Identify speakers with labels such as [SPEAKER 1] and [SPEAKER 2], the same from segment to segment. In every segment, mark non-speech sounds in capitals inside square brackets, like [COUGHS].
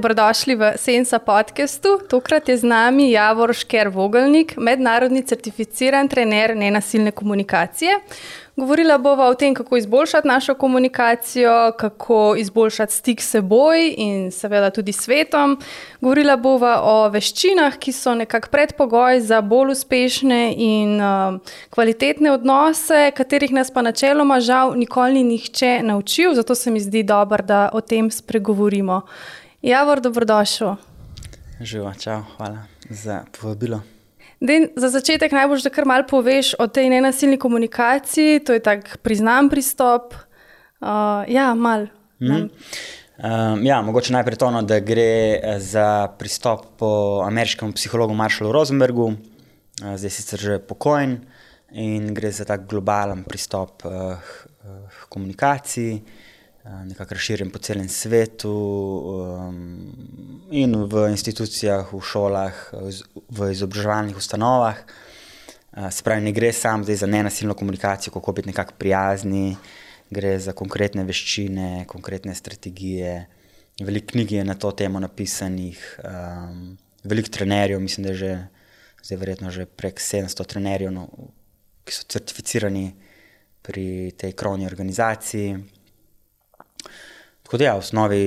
[SPEAKER 1] dobrodošli v Sensa podkastu. Tokrat je z nami Javor Šker Vogelnik, mednarodni certificiran trener nenasilne komunikacije. Govorila bova o tem, kako izboljšati našo komunikacijo, kako izboljšati stik s seboj in seveda tudi svetom. Govorila bova o veščinah, ki so nekako predpogoj za bolj uspešne in uh, kvalitetne odnose, katerih nas pa načeloma žal nikoli ni nihče naučil, zato se mi zdi dobro, da o tem spregovorimo. Javor, dobrodošel.
[SPEAKER 2] Živa, čau, hvala za povabilo.
[SPEAKER 1] Den, za začetek najbolj, da kar malo poveš o tej nenasilni komunikaciji, to je tak priznan pristop. Uh, ja, mal. Mm -hmm.
[SPEAKER 2] um, ja, mogoče najprej to, no, da gre eh, za pristop po ameriškem psihologu Marshallu Rosenbergu, uh, zdaj sicer že pokojen, in gre za tak globalen pristop uh, k komunikaciji. Eh, nekako razširjen po celem svetu um, in v institucijah, v šolah, v izobraževalnih ustanovah. Uh, se pravi, ne gre samo za nenasilno komunikacijo, kako biti nekako prijazni, gre za konkretne veščine, konkretne strategije. Veliko knjig je na to temo napisanih, um, veliko trenerjev, mislim, da je že, zdaj verjetno že prek 700 trenerjev, no, ki so certificirani pri tej krovni organizaciji. Tako da, ja, v osnovi,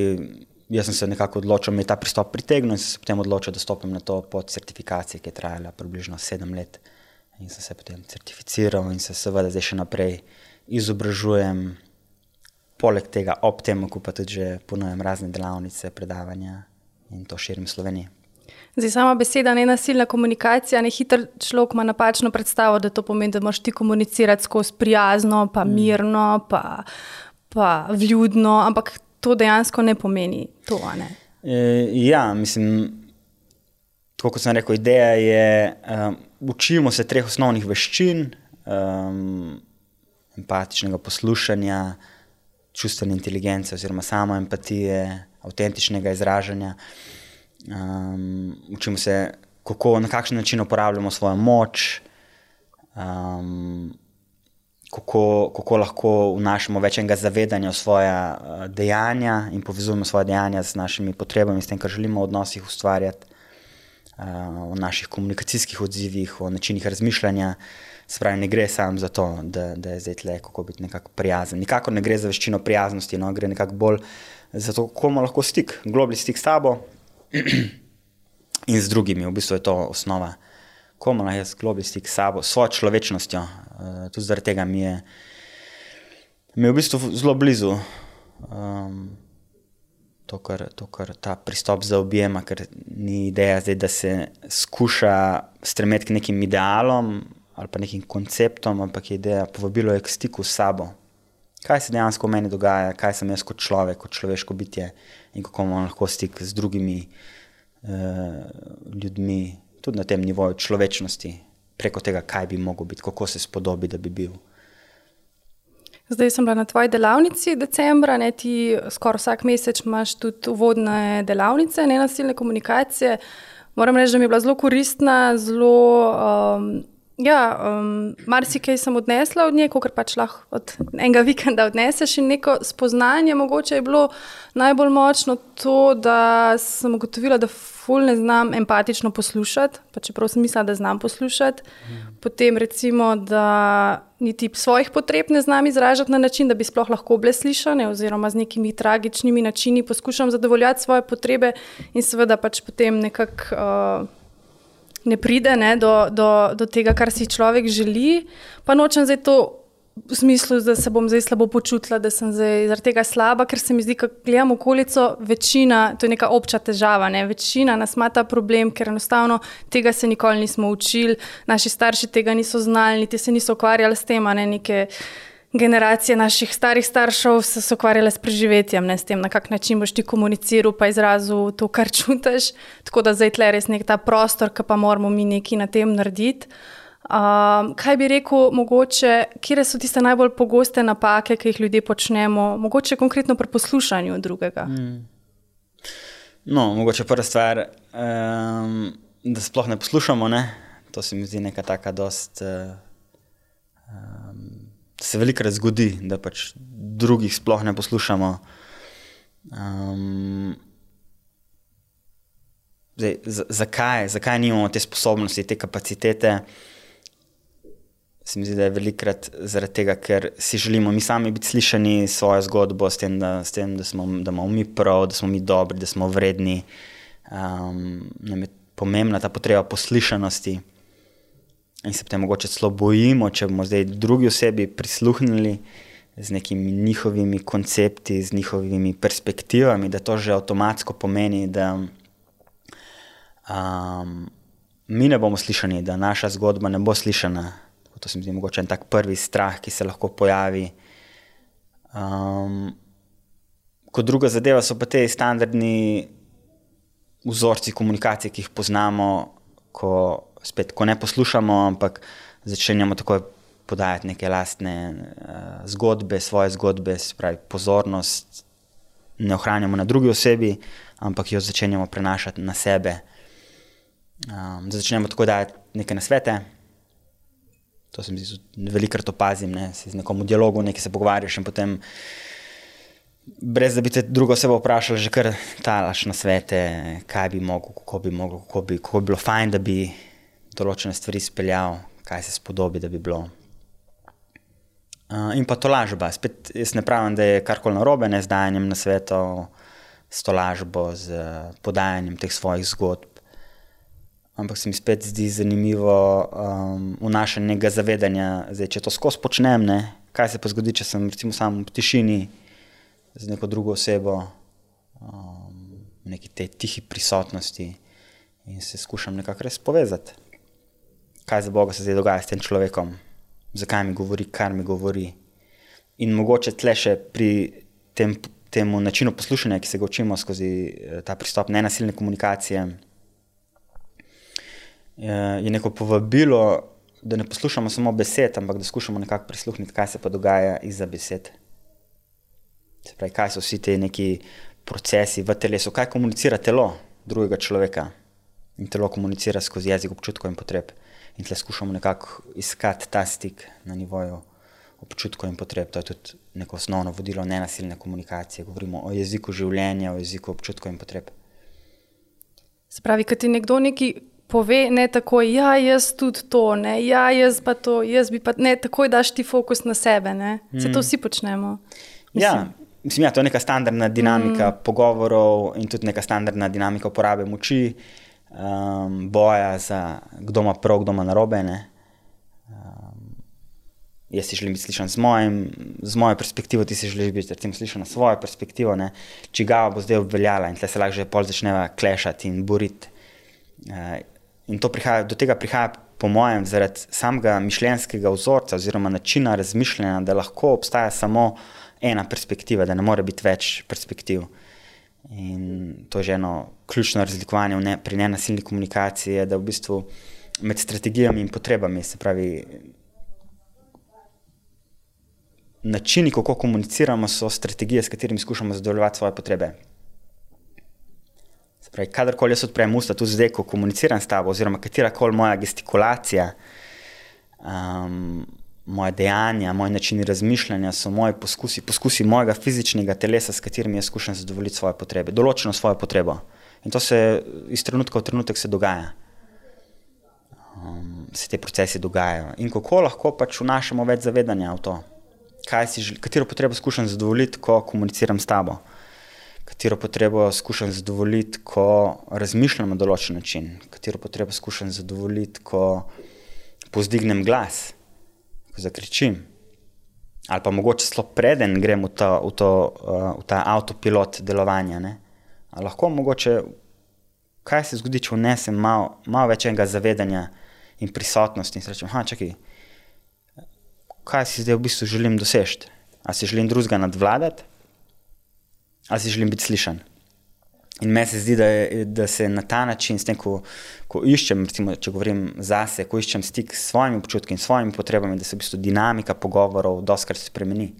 [SPEAKER 2] jaz sem se nekako odločil, da mi je ta pristop pritegnil in sem se potem odločil, da stopim na to pod certifikacijo, ki je trajala približno sedem let. In sem se potem certificiral in se seveda zdaj še naprej izobražujem, poleg tega ob tem, ko pa tudi ponujem razne delavnice, predavanja in to širim Slovenijo.
[SPEAKER 1] Zdaj, sama beseda nenasilna komunikacija, ne hiter človek ima napačno predstavo, da to pomeni, da moraš ti komunicirati skozi prijazno, pa mm. mirno, pa, pa vljudno, ampak to dejansko ne pomeni. To, ne?
[SPEAKER 2] E, ja, mislim, kot sem rekel, ideja je, da um, učimo se treh osnovnih veščin: um, empatičnega poslušanja, čustvene inteligence, oziroma samo empatije, avtentičnega izražanja. Um, učimo se, kako, na kakšen način uporabljamo svojo moč. Um, kako, kako lahko vnašamo več enega zavedanja v svoje uh, dejanja in povezujemo svoje dejanja z našimi potrebami, s tem, kar želimo v odnosih ustvarjati, uh, v naših komunikacijskih odzivih, v načinih razmišljanja. Spravi, ne gre samo za to, da, da je zdaj tle, kako biti nekako prijazen. Nikakor ne gre za veščino prijaznosti, no, gre nekako bolj za to, kako imamo lahko stik, globlji stik s sabo [CLEARS THROAT] in z drugimi. V bistvu je to osnova komu naj jaz globi stik s sabo, svojo človečnostjo. Uh, tudi zaradi tega mi je, mi je v bistvu zelo blizu um, to, kar, to, kar ta pristop zaobjema, ker ni ideja zdaj, da se skuša stremeti k nekim idealom ali pa nekim konceptom, ampak je ideja povabilo je k stiku s sabo. Kaj se dejansko v meni dogaja, kaj sem jaz kot človek, kot človeško bitje in kako imam lahko stik z drugimi uh, ljudmi, tudi na tem nivoju človečnosti, preko tega, kaj bi mogel biti, kako se spodobi, da bi bil.
[SPEAKER 1] Zdaj sem bila na tvoji delavnici decembra, ne ti skoraj vsak mesec imaš tudi uvodne delavnice, ne nasilne komunikacije. Moram reči, da mi je bila zelo koristna, zelo. Um, Ja, um, marsikaj sem odnesla od nje, kar pač lahko od enega [LAUGHS] vikenda odneseš. In neko spoznanje, mogoče je bilo najbolj močno to, da sem ugotovila, da ful ne znam empatično poslušati, pa čeprav sem mislila, da znam poslušati. Mm. Potem, recimo, da niti svojih potreb ne znam izražati na način, da bi sploh lahko bile slišane, oziroma z nekimi tragičnimi načini poskušam zadovoljati svoje potrebe, in seveda pač potem nekako. Uh, ne pride ne, do, do, do tega, kar si človek želi. Pa nočem zdaj to v smislu, da se bom zdaj slabo počutila, da sem zdaj zaradi tega slaba, ker se mi zdi, da gledam okolico, večina, to je neka obča težava. Ne, večina nas ima ta problem, ker enostavno tega se nikoli nismo učili, naši starši tega niso znali, niti se niso ukvarjali s tem, ne neke generacije naših starih staršev so se ukvarjale s preživetjem, ne s tem, na kak način boš ti komuniciral, pa izrazil to, kar [LAUGHS] čutiš. Tako da zdaj tle res nek ta prostor, ki pa moramo mi nekaj na tem narediti. Um, kaj bi rekel, mogoče, kje so tiste najbolj pogoste napake, ki jih ljudje počnemo, mogoče konkretno pri poslušanju drugega? Mm.
[SPEAKER 2] No, mogoče prva stvar, um, da sploh ne poslušamo. Ne? To se mi zdi neka taka dost. Uh, se velikokrat zgodi, da pač drugih sploh ne poslušamo. Um, zdaj, zakaj, zakaj nimamo te sposobnosti, te kapacitete. Se mi zdi, da je velikrat zaradi tega, ker si želimo mi sami biti slišani svojo zgodbo, s tem, da, s tem, da, smo, da imamo mi prav, da smo mi dobri, da smo vredni. Um, nam je pomembna ta potreba poslušanosti. In se potem mogoče celo bojimo, če bomo zdaj drugi osebi prisluhnili z nekimi njihovimi koncepti, z njihovimi perspektivami, da to že avtomatsko pomeni, da um, mi ne bomo slišani, da naša zgodba ne bo slišana. To se mi zdi mogoče en tak prvi strah, ki se lahko pojavi. Um, kot druga zadeva so pa te standardni vzorci komunikacije, ki jih poznamo, ko, spet, ko ne poslušamo, ampak začenjamo tako podajati neke lastne uh, zgodbe, svoje zgodbe, spravi pozornost. Ne ohranjamo na drugi osebi, ampak jo začenjamo prenašati na sebe. Um, začnemo tako dajati neke nasvete, To se mi zdi, velikokrat opazim, ne, si z nekom v dialogu, nekaj se pogovarjaš in potem, brez da bi te drugo osebo vprašal, že kar talaš na svete, kaj bi mogel, kako bi mogel, kako bi, kako bi bilo fajn, da bi določene stvari speljal, kaj se spodobi, da bi bilo. Uh, in pa to lažba. Spet jaz ne pravim, da je karkoli narobe z dajanjem na svetu, s to lažbo, z podajanjem teh svojih zgodb ampak se mi spet zdi zanimivo um, vnašanje nekega zavedanja, da če to skozi počnem, ne, kaj se pa zgodi, če sem recimo sam v tišini z neko drugo osebo, um, v neki tej tihi prisotnosti in se skušam nekako res povezati. Kaj za Boga se zdaj dogaja s tem človekom, zakaj mi govori, kar mi govori. In mogoče tle še pri tem, temu načinu poslušanja, ki se ga učimo skozi eh, ta pristop nenasilne komunikacije je neko povabilo, da ne poslušamo samo besed, ampak da skušamo nekako prisluhniti, kaj se pa dogaja izza besed. Se pravi, kaj so vsi ti neki procesi v telesu, kaj komunicira telo drugega človeka. In telo komunicira skozi jezik občutkov in potreb. In tle skušamo nekako iskati ta stik na nivoju občutkov in potreb. To je tudi neko osnovno vodilo nenasilne komunikacije. Govorimo o jeziku življenja, o jeziku občutkov in potreb.
[SPEAKER 1] Spravi, kad ti nekdo neki pove, ne tako, ja, jaz tudi to, ne, ja, jaz pa to, jaz bi pa ne, tako daš ti fokus na sebe. Ne. Se to mm. vsi počnemo.
[SPEAKER 2] Mislim. Ja, mislim, ja, to je neka standardna dinamika mm. pogovorov in tudi neka standardna dinamika uporabe moči, um, boja za kdo ima prav, kdo ima narobe. Um, jaz si želim biti slišan z, mojim, z mojo perspektivo, ti si želiš biti recimo, slišan na svojo perspektivo, če ga bo zdaj obveljala in tle se lahko že pol začneva klešati in boriti. Uh, In prihaja, do tega prihaja, po mojem, zaradi samega mišljenjskega vzorca oziroma načina razmišljanja, da lahko obstaja samo ena perspektiva, da ne more biti več perspektiv. In to je že eno ključno razlikovanje ne, pri nenasilni komunikaciji, da v bistvu med strategijami in potrebami, se pravi, načini, kako komuniciramo, so strategije, s katerimi skušamo zadovoljevati svoje potrebe. Pravi, kadarkoli jaz odprem usta, tudi zdaj, ko komuniciram s tabo, oziroma katera koli moja gestikulacija, um, moje dejanja, moj način razmišljanja so moji poskusi, poskusi mojega fizičnega telesa, s katerimi jaz skušam zadovoljiti svoje potrebe, določeno svojo potrebo. In to se iz trenutka v trenutek dogaja. Um, se te procesi dogajajo. In kako lahko pač vnašamo več zavedanja v to, si, katero potrebo skušam zadovoljiti, ko komuniciram s tabo katero potrebo skušam zadovoljiti, ko razmišljam na določen način, katero potrebo skušam zadovoljiti, ko pozdignem glas, ko zakričim. Ali pa mogoče celo preden grem v, ta, v, to, uh, v ta avtopilot delovanja. Lahko mogoče, kaj se zgodi, če vnesem malo mal več enega zavedanja in prisotnosti in rečem, čakaj, kaj si zdaj v bistvu želim doseči? Ali si želim drugega nadvladati? ali si želim biti slišan. In meni se zdi, da, je, da se na ta način, tem, ko, ko iščem, recimo, če govorim zase, ko iščem stik s svojimi občutki in svojimi potrebami, da se v bistvu dinamika pogovorov doskrat spremeni.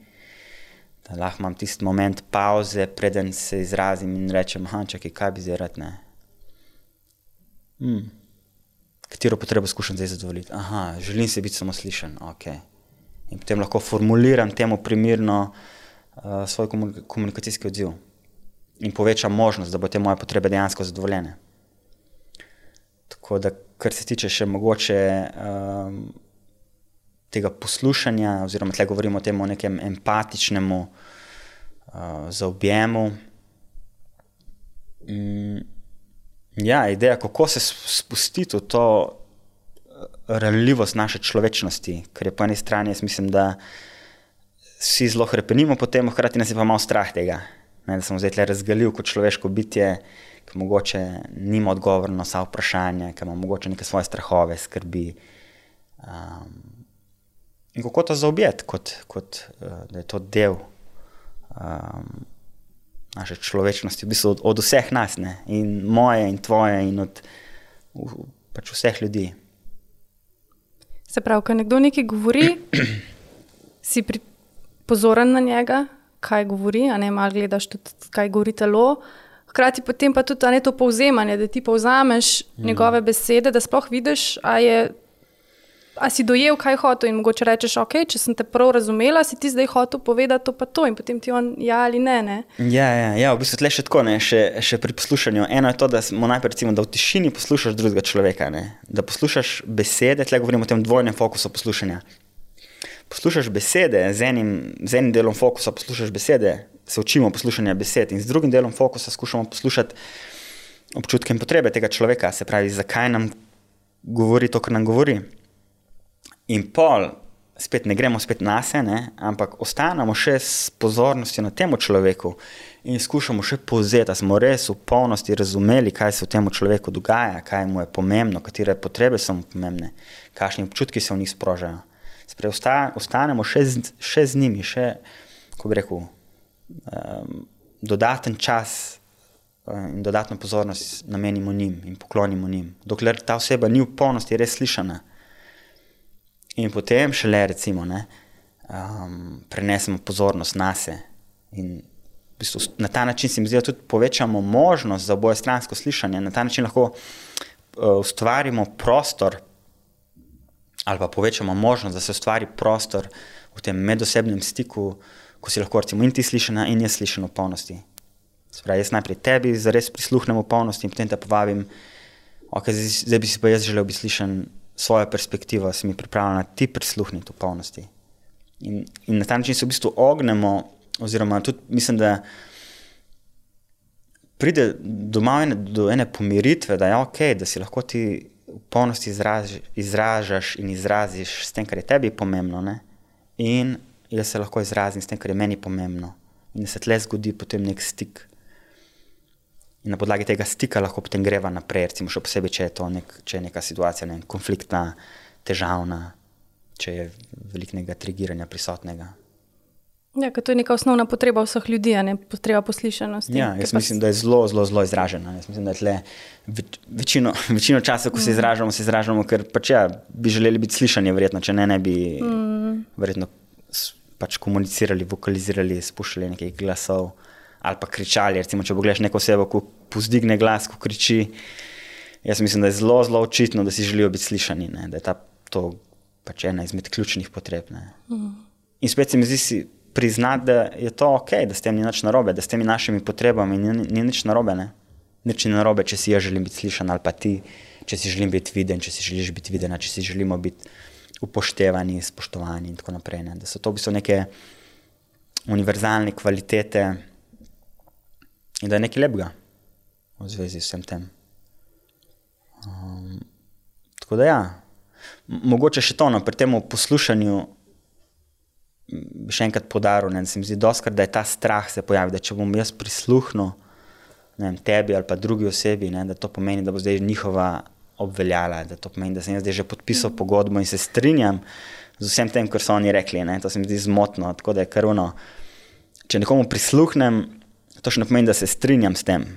[SPEAKER 2] Da lahko imam tisti moment pauze, preden se izrazim in rečem, čakaj, kaj bi zdaj rad. Hmm. Katero potrebo skušam zdaj zadovoljiti? Aha, želim se biti samo slišan. Okay. In potem lahko formuliram temu primerno uh, svoj komunikacijski odziv in poveča možnost, da bo te moje potrebe dejansko zadovoljene. Tako da, kar se tiče še mogoče um, tega poslušanja, oziroma tle govorimo o tem nekem empatičnemu uh, zaobjemu. Mm, ja, ideja, kako se spustiti v to uh, ranljivost naše človečnosti, ker je po eni strani, jaz mislim, da vsi zelo krepenimo po tem, hkrati nas je pa malo strah tega, ne, da smo zdaj le razgalili kot človeško bitje, ki mogoče nima odgovora na vsa vprašanja, ki ima mogoče neke svoje strahove, skrbi. Um, in kako to zaobjeti, kot, kot uh, da je to del um, naše človečnosti, v bistvu od, od vseh nas, ne? in moje, in tvoje, in od v, pač vseh ljudi.
[SPEAKER 1] Se pravi, ko nekdo nekaj govori, [CLEARS THROAT] si pri, pozoren na njega, kaj govori, a ne malo gledaš tudi, kaj govori telo. Hkrati potem pa tudi ne, to povzemanje, da ti povzameš mm. njegove besede, da sploh vidiš, a, je, a si dojel, kaj hoče. In mogoče rečeš, ok, če sem te prav razumela, si ti zdaj hotel povedati to pa to. In potem ti on ja ali ne. ne?
[SPEAKER 2] Ja, ja, ja, v bistvu tle še tako, ne, še, še pri poslušanju. Eno je to, da smo najprej, recimo, da v tišini poslušaš drugega človeka, ne, da poslušaš besede, tle govorimo o tem dvojnem fokusu poslušanja poslušaš besede, z enim, z enim delom fokusa poslušaš besede, se učimo poslušanja besed, in z drugim delom fokusa skušamo poslušati občutke in potrebe tega človeka, se pravi, zakaj nam govori to, kar nam govori. In pol, spet ne gremo spet na sebe, ampak ostanemo še s pozornostjo na tem človeku in skušamo še povzeti, da smo res v polnosti razumeli, kaj se v tem človeku dogaja, kaj mu je pomembno, katere potrebe so mu pomembne, kakšni občutki se v njih sprožajo. Sprej, ostanemo še z, še z njimi, še, ko bi rekel, um, dodaten čas um, in dodatno pozornost namenimo njim in poklonimo njim, dokler ta oseba ni v polnosti res slišana. In potem šele, recimo, ne, um, prenesemo pozornost na sebe. In v bistvu, na ta način se mi zdi, da tudi povečamo možnost za oboje stransko slišanje. Na ta način lahko uh, ustvarimo prostor ali pa povečamo možnost, da se ustvari prostor v tem medosebnem stiku, ko si lahko recimo in ti slišena in jaz slišena v polnosti. Spravi, jaz najprej tebi zares prisluhnem v polnosti in potem te povabim, okay, zdaj, zdaj bi si pa jaz želel biti slišen svojo perspektivo, si mi pripravljena ti prisluhniti v polnosti. In, in na ta način se v bistvu ognemo, oziroma tudi mislim, da pride do, ene, do ene pomiritve, da je ok, da si lahko ti v polnosti izraž, izražaš in izraziš s tem, kar je tebi pomembno, ne? in jaz se lahko izrazim s tem, kar je meni pomembno. In se tle zgodi potem nek stik. In na podlagi tega stika lahko potem greva naprej, recimo še posebej, če je to nek, če je neka situacija ne, konfliktna, težavna, če je velikega trigiranja prisotnega.
[SPEAKER 1] Ja, to je neka osnovna potreba vseh ljudi, ne potreba poslušanosti.
[SPEAKER 2] Ja, jaz mislim, da je zelo, zelo, zelo izražena. Jaz mislim, da tle večino, [LAUGHS] večino časa, ko se mm. izražamo, se izražamo, ker pač ja, bi želeli biti slišani, verjetno, če ne, ne bi mm. verjetno pač komunicirali, vokalizirali, spuščali nekaj glasov ali pa kričali. Recimo, če pogledaš neko osebo, ko pozdigne glas, ko kriči. Jaz mislim, da je zelo, zelo očitno, da si želijo biti slišani, ne? da je ta, to pač ena izmed ključnih potreb. Mm. In spet se mi zdi, priznati, da je to ok, da s tem ni nič narobe, da s temi našimi potrebami ni, ni nič narobe. Ne? Nič ni narobe, če si jaz želim biti slišan ali pa ti, če si želim biti viden, če si želiš biti viden, če si želimo biti upoštevani, spoštovani in tako naprej. Ne? Da so to v bistvu neke univerzalne kvalitete in da je nekaj lepega v zvezi s vsem tem. Um, tako da ja, mogoče še to, no, pri tem poslušanju še enkrat podaril, da se mi zdi, doskrat, da je ta strah se pojavi, da če bom jaz prisluhnil vem, tebi ali pa drugi osebi, ne, da to pomeni, da bo zdaj njihova obveljala, da to pomeni, da sem jaz zdaj že podpisal mm. pogodbo in se strinjam z vsem tem, kar so oni rekli. Ne, to se mi zdi zmotno, tako da je krvno. Če nekomu prisluhnem, to še ne pomeni, da se strinjam s tem,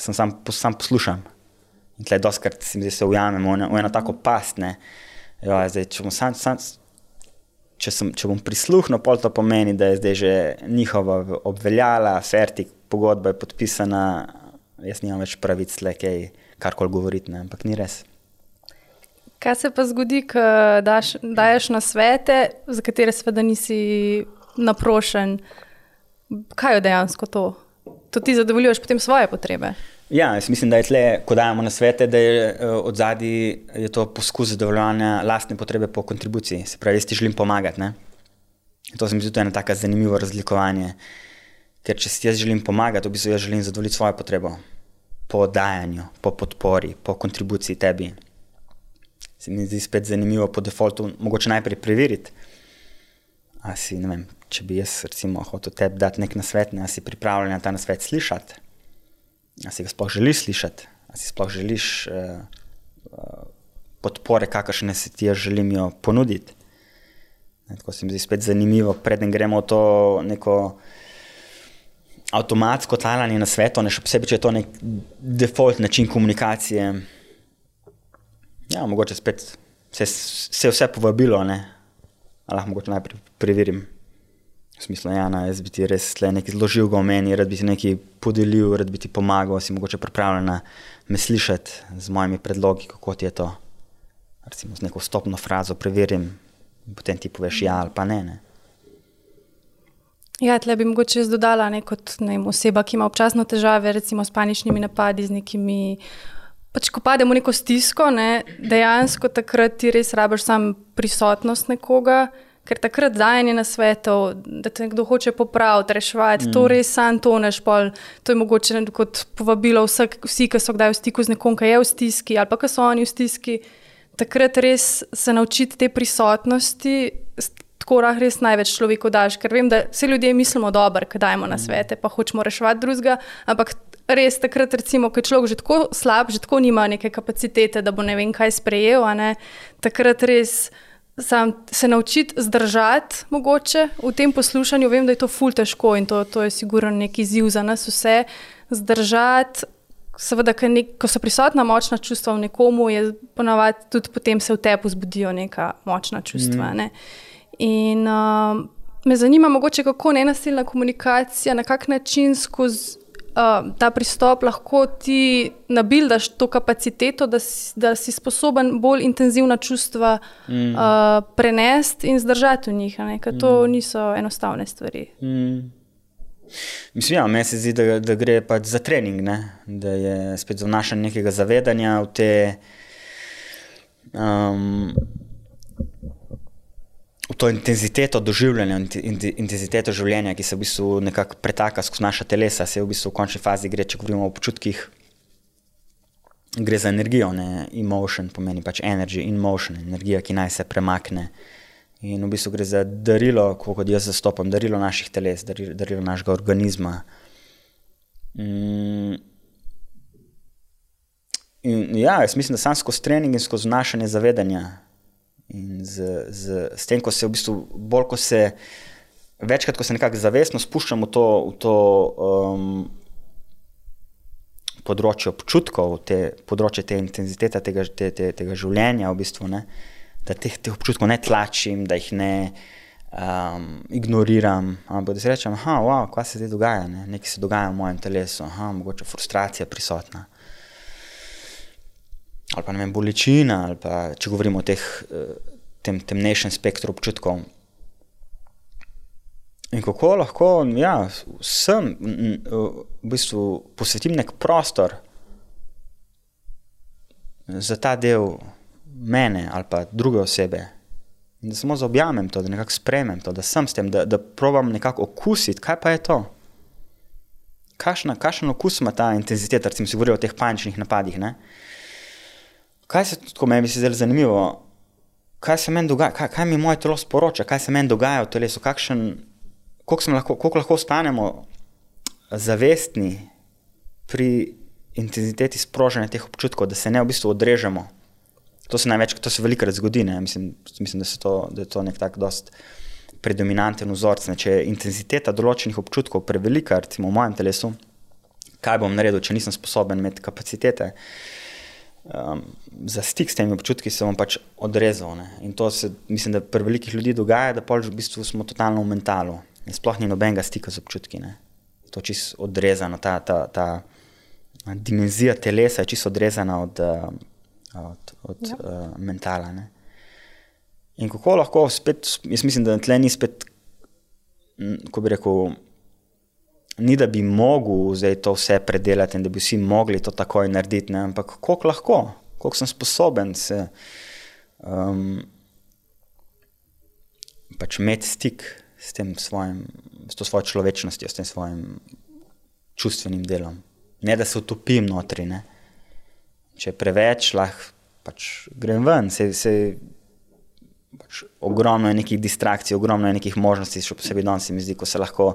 [SPEAKER 2] sem sam, sam poslušam. In tle doskrat se mi zdi, se ujamemo v, v eno tako past. Ne, jo, zdaj, če bom sam, sam če, sem, če bom prisluhnil, pol to pomeni, da je zdaj že njihova obveljala, fertik, pogodba je podpisana, jaz nimam več pravic, le kaj karkoli govoriti, ne? ampak ni res.
[SPEAKER 1] Kaj se pa zgodi, ko daš, daješ na svete, za katere seveda nisi naprošen? Kaj je dejansko to? To ti zadovoljuješ potem svoje potrebe?
[SPEAKER 2] Ja, jaz mislim, da je tle, ko dajemo na svete, da je uh, od zadaj to poskus zadovoljevanja lastne potrebe po kontribuciji. Se pravi, jaz ti želim pomagati. Ne? To se mi zdi eno tako zanimivo razlikovanje. Ker če si jaz želim pomagati, v bistvu jaz želim zadovoljiti svojo potrebo po dajanju, po podpori, po kontribuciji tebi. Se mi zdi spet zanimivo po defaultu, mogoče najprej preveriti. Si, vem, če bi jaz recimo hotel tebi dati nek nasvet, ne, si pripravljen na ta nasvet slišati, ali si ga sploh želiš slišati, ali si sploh želiš uh, uh, podpore, kakršne si ti jaz želim jo ponuditi. Ne, tako se mi zdi spet zanimivo, preden gremo v to neko avtomatsko talanje na svetu, ne še posebej, če je to nek default način komunikacije. Ja, mogoče spet se, se vse povabilo, ne? lahko mogoče najprej preverim. V smislu, ja, na, jaz bi ti res nekaj zložil v meni, rad bi ti nekaj podelil, rad bi ti pomagal, si mogoče pripravljena me slišati z mojimi predlogi, kako ti je to. Recimo z neko stopno frazo preverim potem ti poveš ja ali pa ne. ne.
[SPEAKER 1] Ja, tle bi mogoče jaz dodala, ne, kot ne, oseba, ki ima občasno težave, recimo s paničnimi napadi, z nekimi. Pač, ko pademo v neko stisko, ne, dejansko takrat ti res rabiš samo prisotnost nekoga, ker takrat dajanje na svetu, da te nekdo hoče popraviti, reševati, mm. to res sam toneš. Pol, to je mogoče kot povabilo vsek, vsi, ki so kdaj v stiku z nekom, ki je v stiski ali pa ki so oni v stiski. Takrat res se naučiti te prisotnosti, tako rah res največ človeku daš, ker vem, da vse ljudje mislimo dobro, kaj dajemo na mm. svete, pa hočemo reševati drugega. Ampak res takrat, recimo, ko je človek že tako slab, že tako nima neke kapacitete, da bo ne vem kaj sprejel, ne, takrat res. Sam se naučiti zdržati, mogoče v tem poslušanju, vem, da je to ful težko in to, to je sigurno neki izziv za nas vse. Zdržati, seveda, nek, ko so prisotna močna čustva v nekomu, je ponavadi tudi potem se v tebi zbudijo neka močna čustva. Mm. Ne. In uh, me zanima, mogoče kako nenasilna komunikacija, na kak način skozi uh, ta pristop lahko ti nabildaš to kapaciteto, da si, da si sposoben bolj intenzivna čustva mm. uh, prenesti in zdržati v njih, ker to mm. niso enostavne stvari. Mm.
[SPEAKER 2] Mislim, ja, meni se zdi, da, da gre pač za trening, ne? da je spet za vnašanje nekega zavedanja v te. Um, to intenziteto doživljanja, intenziteto življenja, ki se v bistvu nekako pretaka skozi naša telesa, se v bistvu v končni fazi gre, če govorimo o občutkih, gre za energijo, ne emotion, pomeni pač energy in motion, energija, ki naj se premakne. In v bistvu gre za darilo, kot jaz zastopam, darilo naših teles, darilo, darilo našega organizma. Mm. In ja, jaz mislim, da sam skozi trening in skozi našanje zavedanja In z, z, s tem, ko se v bistvu bolj, ko se večkrat, ko se nekako zavestno spuščamo v to, v to um, področje občutkov, te, področje te intenzitete tega, te, te, tega življenja, v bistvu, ne, da teh, teh občutkov ne tlačim, da jih ne um, ignoriram, ampak da si rečem, da wow, se zdaj dogaja, ne, nekaj se dogaja v mojem telesu, aha, mogoče frustracija prisotna ali pa ne vem, bolečina, ali pa če govorimo o teh eh, tem, temnejšem spektru občutkov. In kako lahko ja, vsem v bistvu posvetim nek prostor za ta del mene ali pa druge osebe. In da samo zaobjamem to, da nekako spremem to, da sem s tem, da, da probam nekako okusiti, kaj pa je to. Kakšen okus ima ta intenziteta, recimo, se govori o teh paničnih napadih. Ne? Kaj se tako meni zdi zanimivo, kaj se meni dogaja, kaj, kaj mi moje telo sporoča, kaj se meni dogaja v telesu, kakšen, koliko, lahko, koliko lahko ostanemo zavestni pri intenziteti sprožanja teh občutkov, da se ne v bistvu odrežemo. To se največ, to se velikokrat zgodi, mislim, mislim, da, to, da je to nek tak dost predominanten vzorc. Ne? Če je intenziteta določenih občutkov prevelika, recimo v mojem telesu, kaj bom naredil, če nisem sposoben imeti kapacitete, uh, um, za stik s temi občutki se bom pač odrezal. Ne? In to se, mislim, da pri velikih ljudeh dogaja, da pač v bistvu smo totalno v mentalu. In sploh ni nobenega stika z občutki. Ne? To je čisto odrezano, ta, ta, ta dimenzija telesa je čisto odrezana od, uh, od, od ja. uh, mentala. Ne? In kako lahko spet, jaz mislim, da tle ni spet, ko bi rekel, ni da bi mogel zdaj to vse predelati in da bi vsi mogli to takoj narediti, ne? ampak koliko lahko, koliko sem sposoben se um, pač imeti stik s svojim, s to svojo človečnostjo, s tem svojim čustvenim delom. Ne da se utopim notri. Ne? Če je preveč, lahko pač grem ven. Se, se, pač ogromno je nekih distrakcij, ogromno je nekih možnosti, še posebej danes mi zdi, ko se lahko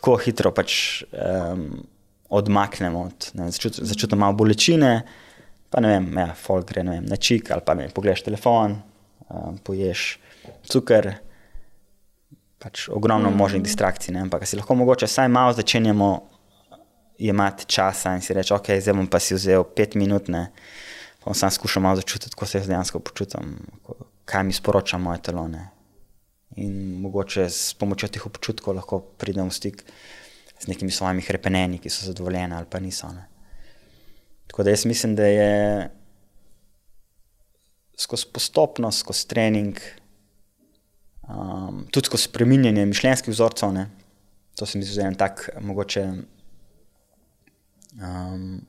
[SPEAKER 2] tako hitro pač, um, odmaknemo. Od, ne, začut, začutim malo bolečine, pa ne vem, ja, folk gre vem, na čik ali pa ne, pogledaš telefon, um, poješ cukor. Pač ogromno mm. možnih distrakcij, ne? ampak si lahko mogoče vsaj malo začenjamo imeti časa in si reči, ok, zdaj bom pa si vzel pet minut, ne? pa sem skušal malo začutiti, kako se jaz dejansko počutim, kaj mi sporoča moje telo. Ne? In mogoče s pomočjo teh občutkov lahko pridem v stik z nekimi svojimi krepeneni, ki so zadovoljeni ali pa niso. Ne? Tako da jaz mislim, da je skozi postopnost, skozi trening, um, tudi skozi spremenjanje mišljenjskih vzorcev, ne? to se mi zdi en tak mogoče. Um,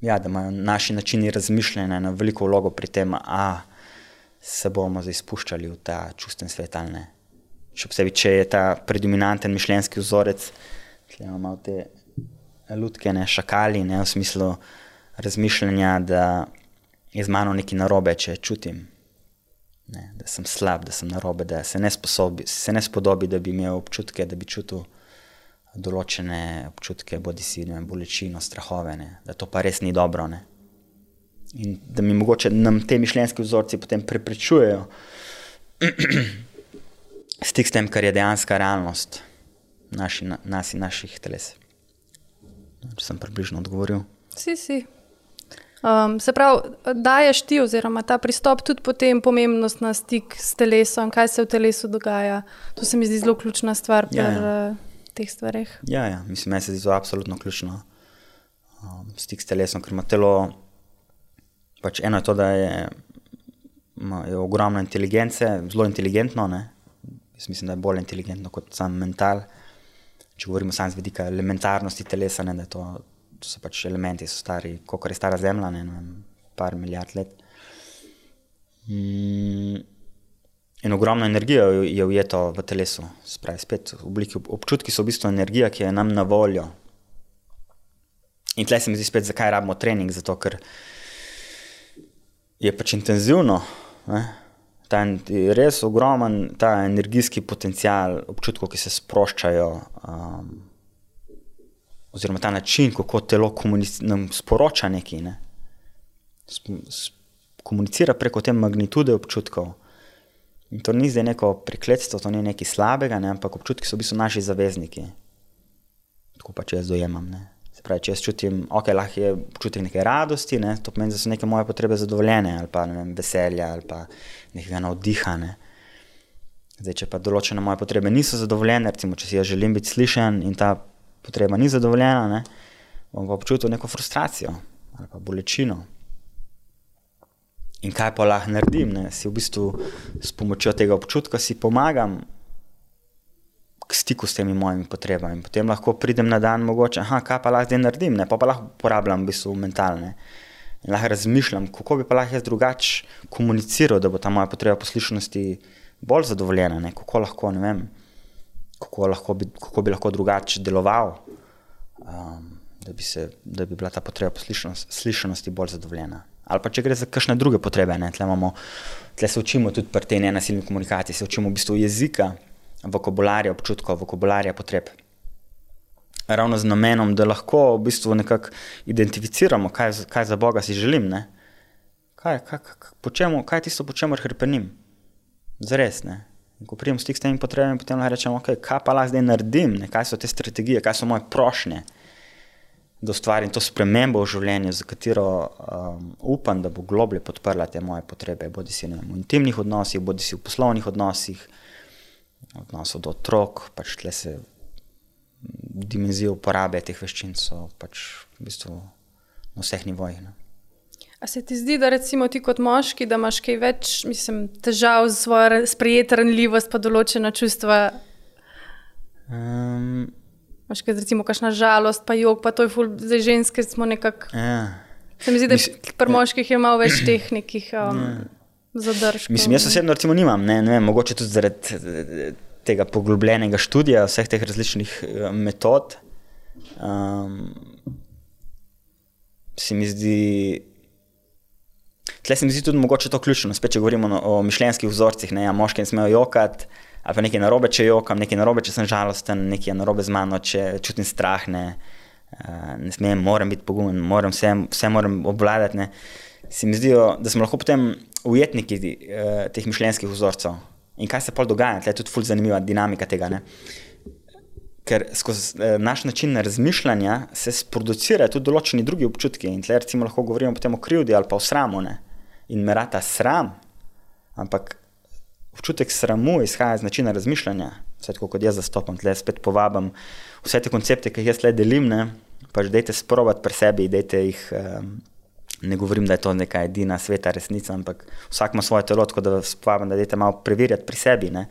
[SPEAKER 2] ja, da imajo naši načini razmišljanja eno veliko vlogo pri tem, da se bomo zdaj spuščali v ta čusten svet ali ne. Še posebej, če je ta predominanten mišljenjski vzorec, ki ima te ljudke, ne šakali, ne v smislu razmišljanja, da je z mano nekaj narobe, če čutim. Ne, da sem slab, da sem narobe, da se ne, sposobi, se ne spodobi, da bi imel občutke, da bi čutil določene občutke, bodi si bolečino, strahove, ne, da to pa res ni dobro. Ne. In da mi mogoče nam te mišljenjske vzorci potem preprečujejo [CLEARS THROAT] stik s tem, kar je dejansko realnost naši, na, nas in naših teles. Če sem približno odgovoril.
[SPEAKER 1] Si, si. Um, se pravi, daješ ti, oziroma ta pristop, tudi potem pomembnost na stik s telesom, kaj se v telesu dogaja. To se mi zdi zelo ključna stvar. Ja, per, ja. Uh, teh stvarih.
[SPEAKER 2] Ja, ja. mislim, da se zdi to absolutno ključno. Um, stik s telesom, ker ima telo. Pač eno je to, da je, je ogromno inteligence, zelo inteligentno. Ne? Jaz mislim, da je bolj inteligentno kot sam mental. Če govorimo samo z vidika elementarnosti telesa, ne, da to, to so pač elementi, so stari, kot je stara Zemlja, ne, ne vem, par milijard let. Mm. In ogromno energije je ujeto v telesu, spravi spet obliki občutki, so v bistvu energija, ki je nam na voljo. In tle se mi zdi spet, zakaj rabimo trening, zato ker je pač intenzivno. Ne? Ta je res ogromen ta energijski potencial občutkov, ki se sproščajo, um, oziroma ta način, kako telo nam sporoča nekaj. Ne? Komunicira preko te magnitude občutkov. In to ni zdaj neko prekletstvo, to ni nekaj slabega, ne? ampak občutki so v bistvu naši zavezniki. Tako pač jaz dojemam. Ne? Pravi, če jaz čutim, ok, lahko je občutek neke radosti, ne? to pomeni, da so neke moje potrebe zadovoljene, ali pa vem, veselja, ali pa nekega navdiha. Ne? Zdaj, če pa določene moje potrebe niso zadovoljene, recimo, če si jaz želim biti slišen in ta potreba ni zadovoljena, ne? bom pa občutil neko frustracijo ali pa bolečino. In kaj pa lahko naredim? Ne? Si v bistvu s pomočjo tega občutka pomagam k stiku s temi mojimi potrebami. Potem lahko pridem na dan, mogoče, aha, kaj pa lahko zdaj naredim, ne? pa pa lahko uporabljam v bistvu mentalne. In lahko razmišljam, kako bi pa lahko jaz drugače komuniciral, da bo ta moja potreba poslušnosti bolj zadovoljena, ne? kako lahko, ne vem, kako, lahko bi, kako bi lahko drugače deloval, um, da, bi se, da bi bila ta potreba poslušnosti bolj zadovoljena ali pa če gre za kakšne druge potrebe. Tle, imamo, tle se učimo tudi pri tej nenasilni komunikaciji, se učimo v bistvu jezika, vokabularja, občutkov, vokabularja potreb. Ravno z namenom, da lahko v bistvu nekako identificiramo, kaj, kaj za Boga si želim. Kaj, kaj, kaj, čemu, kaj je tisto, po čemer hrpenim? Zares. Ne? In ko prijem stik s temi potrebami, potem lahko rečem, okay, kaj pa lahko zdaj naredim, ne? kaj so te strategije, kaj so moje prošnje da ustvarim to spremembo v življenju, za katero um, upam, da bo globlje podprla te moje potrebe, bodi si v intimnih odnosih, bodi si v poslovnih odnosih, odnosov do otrok, pač tle se dimenzije uporabe teh veščin so pač v bistvu na vseh nivojih. Ne.
[SPEAKER 1] A se ti zdi, da recimo ti kot moški, da imaš kaj več mislim, težav z svojo sprejeto ranljivost, pa določena čustva?
[SPEAKER 2] Um,
[SPEAKER 1] Veš, kaj, recimo, kakšna žalost, pa jog, pa to je ful, zdaj ženske smo nekako.
[SPEAKER 2] ja.
[SPEAKER 1] Se mi zdi, da
[SPEAKER 2] Mis-
[SPEAKER 1] pri moških je malo več [CLEARS THROAT] tehnikih um, zadržkov.
[SPEAKER 2] Mislim, jaz osebno recimo nimam, ne, ne vem, mogoče tudi zaradi eh, tega poglobljenega študija vseh teh različnih eh, metod. Um, se mi zdi, tle se mi zdi tudi mogoče to ključno, spet če govorimo no- o mišljenjskih vzorcih, ne, ja, moški ne smejo jokati, ali pa nekaj narobe, če jokam, nekaj narobe, če sem žalosten, nekaj je narobe z mano, če čutim strah, ne, uh, ne smem, moram biti pogumen, moram vse, vse moram obvladati. Ne. Se mi zdijo, da smo lahko potem ujetniki uh, teh mišljenjskih vzorcev. In kaj se pol dogaja, tle je tudi fulj zanimiva dinamika tega. Ne. Ker skozi eh, naš način razmišljanja se sproducirajo tudi določeni drugi občutki. In tle recimo lahko govorimo potem o krivdi ali pa o sramu. Ne. In me rata sram, ampak občutek sramu izhaja iz načina razmišljanja. Vse tako kot jaz zastopam, tle spet povabim vse te koncepte, ki jih jaz le delim, ne, pač dajte sprobati pri sebi, dajte jih. Um, ne govorim, da je to neka edina sveta resnica, ampak vsak ima svoje telo, tako da vas povabim, da dajte malo preverjati pri sebi. Ne.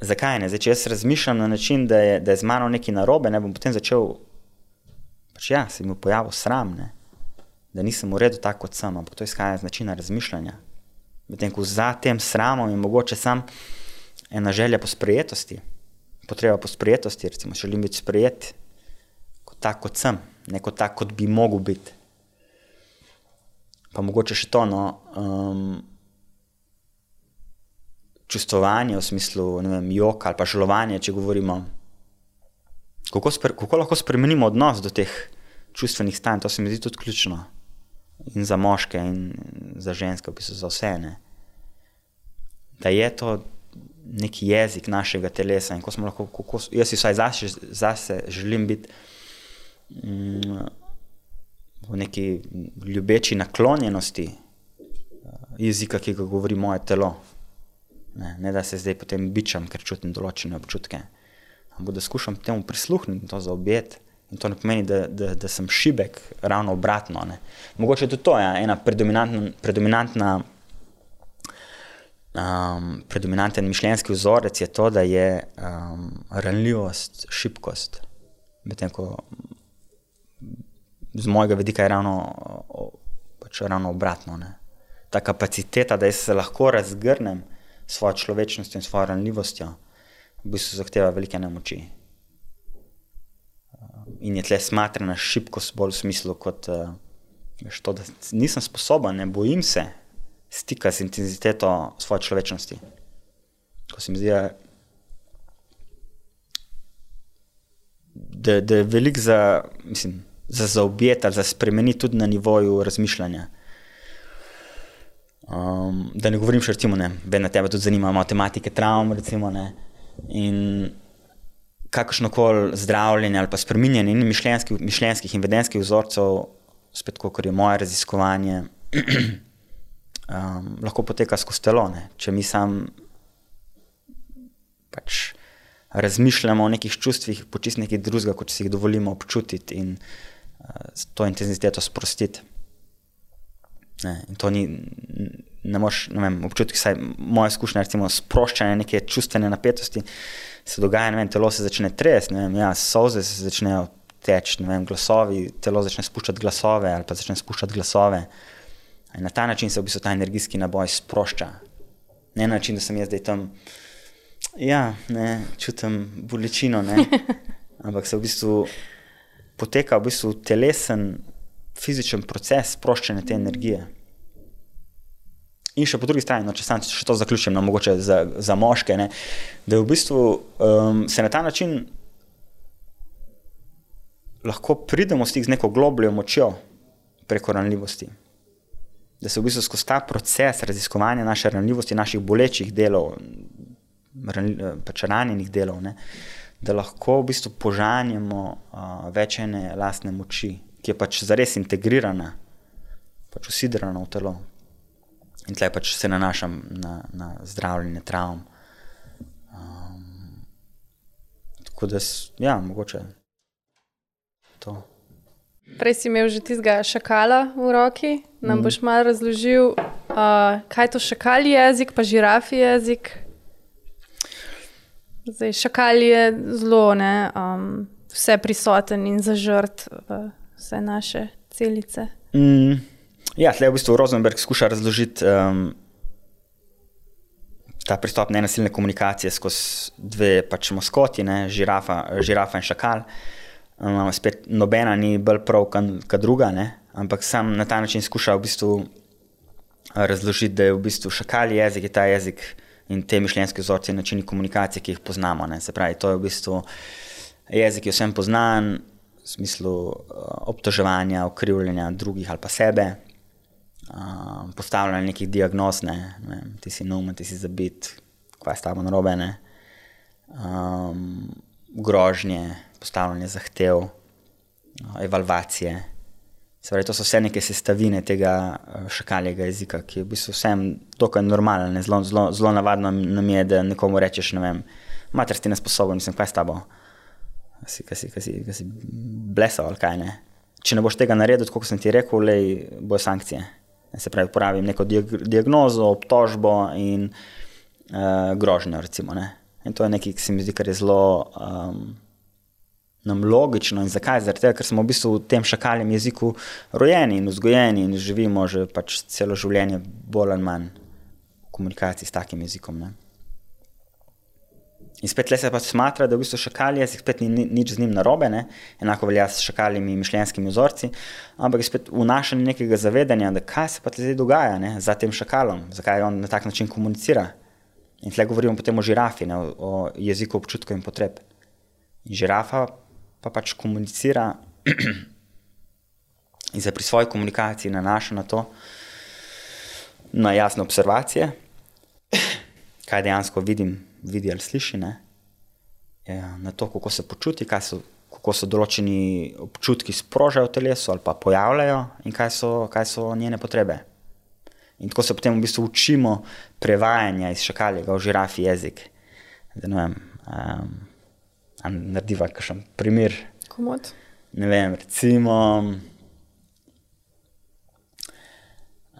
[SPEAKER 2] Zakaj ne? Zdaj, če jaz razmišljam na način, da je, da je z mano nekaj narobe, ne bom potem začel, pač ja, se mi pojavil sram, ne? da nisem v redu tako, kot sem, ampak to izhaja iz načina razmišljanja. Medtem ko za tem sramom je mogoče sam ena želja po sprejetosti, potreba po sprejetosti, recimo, želim biti sprejet kot tak, kot sem, ne kot tak, kot bi mogel biti. Pa mogoče še to, no, um, čustvovanje v smislu, vem, jok ali pa žalovanje, če govorimo. Kako, spre, kako lahko spremenimo odnos do teh čustvenih stanj, to se mi zdi tudi ključno. In za moške, in za ženske, v bistvu za vse. Ne? Da je to neki jezik našega telesa in ko smo lahko, kako, jaz si vsaj zase, zase želim biti mm, v neki ljubeči naklonjenosti eh, jezika, ki ga govori moje telo. Ne, ne da se zdaj potem bičam, ker čutim določene občutke. Ampak da skušam temu prisluhniti to zaobjeti. In to ne pomeni, da, da, da sem šibek, ravno obratno. Ne. Mogoče je tudi to ja, ena predominantna, predominantna um, predominanten mišljenjski vzorec, je to, da je um, ranljivost, šibkost. Medtem ko z mojega vidika je ravno, pač ravno obratno. Ne. Ta kapaciteta, da se lahko razgrnem s svojo človečnostjo in svojo ranljivostjo, v bistvu zahteva velike nemoči. In je tle smatrana šibkost bolj v smislu, kot uh, veš, to, da nisem sposoben, ne bojim se stika z intenziteto svoje človečnosti. Ko se mi zdi, da, da je velik za, mislim, za zaobjeti ali za spremeniti tudi na nivoju razmišljanja. Um, da ne govorim še, recimo, ne, vedno tebe tudi zanima matematike, travm, recimo, ne, in kakršno koli zdravljenje ali pa spreminjanje in mišljenjskih, mišljenjskih in vedenskih vzorcev, spet kot je moje raziskovanje, [CLEARS THROAT] um, lahko poteka skozi telo. Ne. Če mi sam pač razmišljamo o nekih čustvih, počist nekaj drugega, kot si jih dovolimo občutiti in s to intenziteto sprostiti. Ne, in to ni, ne moreš, ne vem, občutki, saj moja izkušnja, recimo sproščanje neke čustvene napetosti, se dogaja, ne vem, telo se začne tresti, ne vem, ja, solze se začnejo teči, ne vem, glasovi, telo začne spuščati glasove ali pa začne spuščati glasove. In na ta način se v bistvu ta energijski naboj sprošča. Ne na način, da sem jaz zdaj tam, ja, ne, čutim bolečino, ne, [LAUGHS] ampak se v bistvu poteka v bistvu telesen, fizičen proces sproščanja te energije. In še po drugi strani, no, če sam še to zaključim, no, mogoče za, za moške, ne, da v bistvu um, se na ta način lahko pridemo v stik z neko globljo močjo preko ranljivosti. Da se v bistvu skozi ta proces raziskovanja naše ranljivosti, naših bolečih delov, ranl, pač ranjenih delov, ne, da lahko v bistvu požanjemo uh, več ene lastne moči, ki je pač zares integrirana, pač usidrana v telo. In tleh pač se nanašam na, na zdravljenje travm. Um, tako da, ja, mogoče to.
[SPEAKER 1] Prej si imel že tistega šakala v roki. Nam mm. boš malo razložil, uh, kaj je to šakali jezik, pa žirafi jezik. Zdaj, šakal je zelo ne, um, vse prisoten in zažrt v vse naše celice.
[SPEAKER 2] Mm, ja, tle v bistvu Rosenberg skuša razložiti um, ta pristop nenasilne komunikacije skozi dve pač maskoti, ne, žirafa, žirafa in šakal. Um, spet nobena ni bolj prav kot druga, ne, ampak sam na ta način skuša v bistvu razložiti, da je v bistvu šakal jezik, je ta jezik in te mišljenjske vzorce in načini komunikacije, ki jih poznamo. Ne. Se pravi, to je v bistvu jezik, ki je vsem poznan, v smislu uh, obtoževanja, okrivljanja drugih ali pa sebe, uh, postavljanja nekih diagnoz, ne. Ne, ti si neumen, ti si zabit, kaj je s tabo narobe, um, grožnje, postavljanje zahtev, uh, evalvacije. Pravi, to so vse neke sestavine tega eh, šakaljega jezika, ki je v bistvu vsem dokaj normalen. Zelo, zelo, zelo navadno nam je, da nekomu rečeš, ne vem, mater si nesposoben, mislim, kaj s tabo. Si, kaj si, kaj si, kaj si blesal ali kaj ne. Če ne boš tega naredil, kot sem ti rekel, le bojo sankcije. Se pravi, uporabim neko diagnozo, obtožbo in uh, grožnjo. Recimo, in to je nekaj, ki se mi zdi, kar je zelo. Um, nam logično in zakaj? Zato, ker smo v bistvu v tem šakaljem jeziku rojeni in vzgojeni in živimo že pač celo življenje bolj ali manj v komunikaciji s takim jezikom. Ne? In spet le se pa smatra, da v bistvu šakal jezik spet ni, ni nič z njim narobe, ne? enako velja s šakaljimi mišljenjskimi vzorci, ampak je spet vnašanje nekega zavedanja, da kaj se pa zdaj dogaja ne? za tem šakalom, zakaj on na tak način komunicira. In tle govorimo potem o žirafi, ne? o jeziku občutkov in potreb. In žirafa pa pač komunicira [CLEARS THROAT] in se pri svoji komunikaciji nanaša na to, na jasne observacije, [CLEARS THROAT] kaj dejansko vidim, vidi ali sliši, ne? Ja, na to, kako se počuti, so, kako se določeni občutki sprožajo v telesu ali pa pojavljajo in kaj so, kaj so njene potrebe. In tako se potem v bistvu učimo prevajanja iz šakaljega v žirafi jezik. Da, ne vem, um, narediva kakšen primer.
[SPEAKER 1] Komod.
[SPEAKER 2] Ne vem, recimo.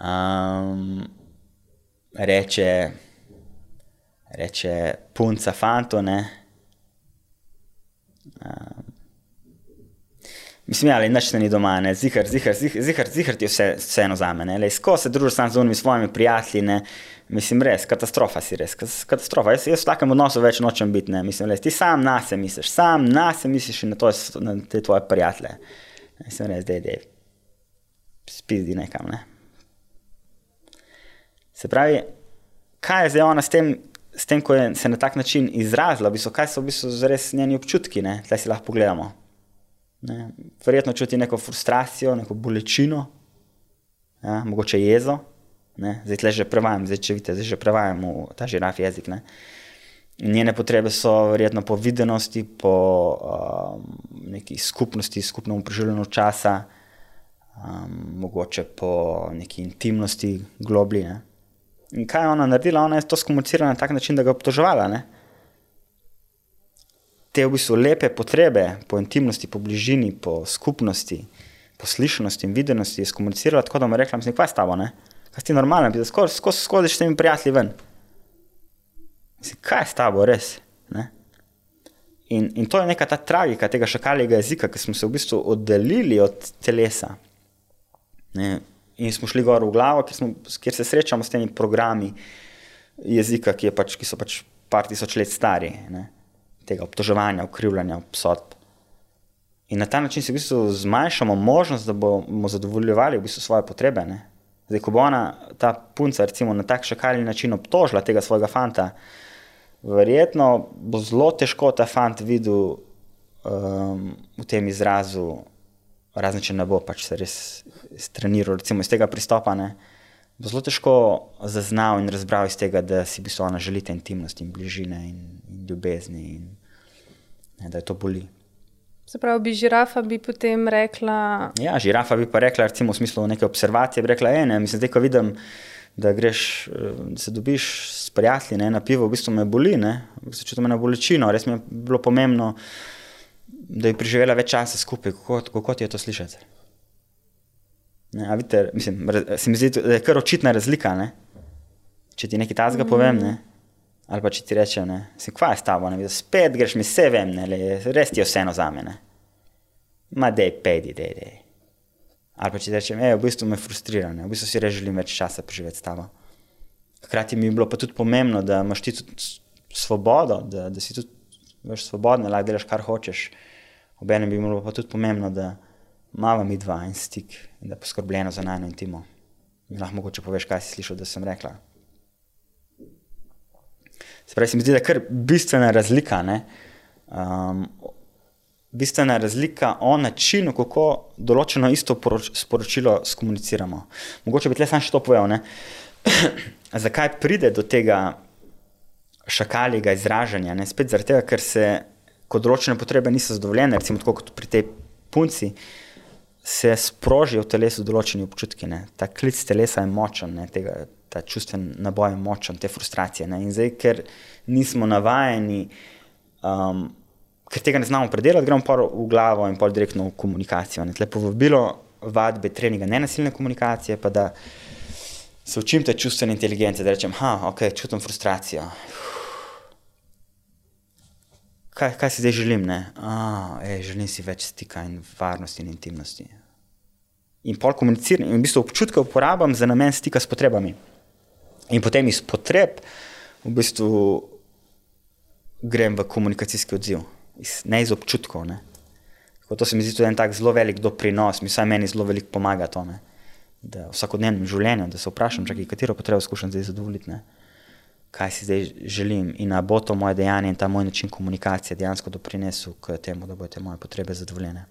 [SPEAKER 2] Um, reče, reče punca fanto. Ne? Um, mislim, ja, nič ni doma, zihar, zihar, zihar, zihar, zihar ti je vse, vseeno za me. Ko se družiš sam z unimi svojimi prijatelji, ne? Mislim, res, katastrofa si res, katastrofa. Jaz, jaz v takem odnosu več nočem biti. Ne? Mislim, res, ti sam na se misliš, sam na se misliš in na, to, na te tvoje prijatelje. Mislim, res, da je spizdi nekam. Ne? Se pravi, kaj je zdaj ona s tem, s tem ko je se na tak način izrazila, v bistvu, kaj so v bistvu res njeni občutki, da si lahko pogledamo. Ne? Verjetno čuti neko frustracijo, neko bolečino, ja? mogoče jezo. Ne? Zdaj le že prevajam, zdaj če vidite, zdaj že prevajam v ta žiraf jezik. Ne? Njene potrebe so verjetno po videnosti, po um, neki skupnosti, skupnemu preživljanju časa, um, mogoče po neki intimnosti, globli. Ne? In kaj je ona naredila? Ona je to skomunicirala na tak način, da ga obtoževala. Ne? Te v bistvu lepe potrebe po intimnosti, po bližini, po skupnosti, po slišnosti in videnosti je skomunicirala tako, da mu je rekla: Mislim, kaj je s tabo? Ne? Kaj ti normalno, da skozi skozi skozi s temi prijatelji ven. Mislim, kaj je s tabo, res? In, in to je neka ta tragika tega šakaljega jezika, ki smo se v bistvu oddaljili od telesa. Ne? In smo šli gor v glavo, kjer, smo, kjer se srečamo s temi programi jezika, ki, pač, ki so pač par tisoč let stari, ne? tega obtoževanja, ukrivljanja, obsodb. In na ta način si v bistvu zmanjšamo možnost, da bomo zadovoljevali v bistvu svoje potrebe. Ne? Zdaj, ko bo ona, ta punca, recimo, na tak šakalni način obtožila tega svojega fanta, verjetno bo zelo težko ta fant videl um, v tem izrazu, razen če ne bo pač se res straniral, recimo iz tega pristopa. Ne, bo zelo težko zaznal in razbral iz tega, da si v bistvu ona želite intimnosti in bližine in, in ljubezni in ne, da je to boli.
[SPEAKER 1] Se pravi, bi žirafa bi potem rekla.
[SPEAKER 2] Ja, žirafa bi pa rekla, recimo v smislu neke observacije, bi rekla, ene, mislim, zdaj, ko vidim, da greš, da se dobiš s prijatelji ne, na pivo, v bistvu me boli, ne, se čutim na bolečino, res mi je bilo pomembno, da bi preživela več časa skupaj, kako, kako ti je to slišati. Ne, a vidite, mislim, se mi zdi, da je kar očitna razlika, ne, če ti nekaj tazga mm. povem, ne. Ali pa če ti rečem, ne, si kva je s tabo, ne, da spet greš mi vse vem, ne, le, res ti je vseeno za mene. Ma dej, pejdi, dej, dej. Ali pa če ti rečem, ej, v bistvu me frustrira, ne, v bistvu si res želim več časa preživeti s tabo. Hkrati mi je bilo pa tudi pomembno, da imaš ti tudi svobodo, da, da si tudi veš, svobodna, lahko delaš kar hočeš. Obenem bi bilo pa tudi pomembno, da imamo mi dva en stik in da je poskrbljeno za najno intimo. Mi lahko mogoče poveš, kaj si slišal, da sem rekla. Se pravi, se mi zdi, da je kar bistvena razlika. Um, bistvena razlika o načinu, kako določeno isto sporočilo skomuniciramo. Mogoče bi tle sam še to povedal. [CLEARS THROAT] Zakaj pride do tega šakaljega izražanja? Ne? Spet zaradi tega, ker se kot določene potrebe niso zadovoljene, recimo tako kot pri tej punci. Se sprožijo v telesu določeni občutki, ne? ta klic telesa je močen, ne? Tega, ta čustven naboj je močen, te frustracije. Ne? In zdaj, ker nismo navajeni, um, ker tega ne znamo predelati, gremo pa v glavo in pa direktno v komunikacijo. Ne? Lepo vabilo vadbe, treninga, nenasilne komunikacije, pa da se učim te čustvene inteligence, da rečem, da okay, čutim frustracijo. Kaj, kaj si zdaj želim? A, ej, želim si več stika in varnosti in intimnosti. In pol komuniciram, in v bistvu občutke uporabljam za namen stika s potrebami. In potem iz potreb v bistvu grem v komunikacijski odziv, iz, ne iz občutkov. Ne. To se mi zdi tudi en tak zelo velik doprinos, mi saj meni zelo veliko pomaga to. Ne da v vsakodnevnem življenju, da se vprašam, čakaj, katero potrebo skušam zdaj zadovoljiti, ne? kaj si zdaj želim in da bo to moje dejanje in ta moj način komunikacije dejansko doprinesel k temu, da bodo te moje potrebe zadovoljene.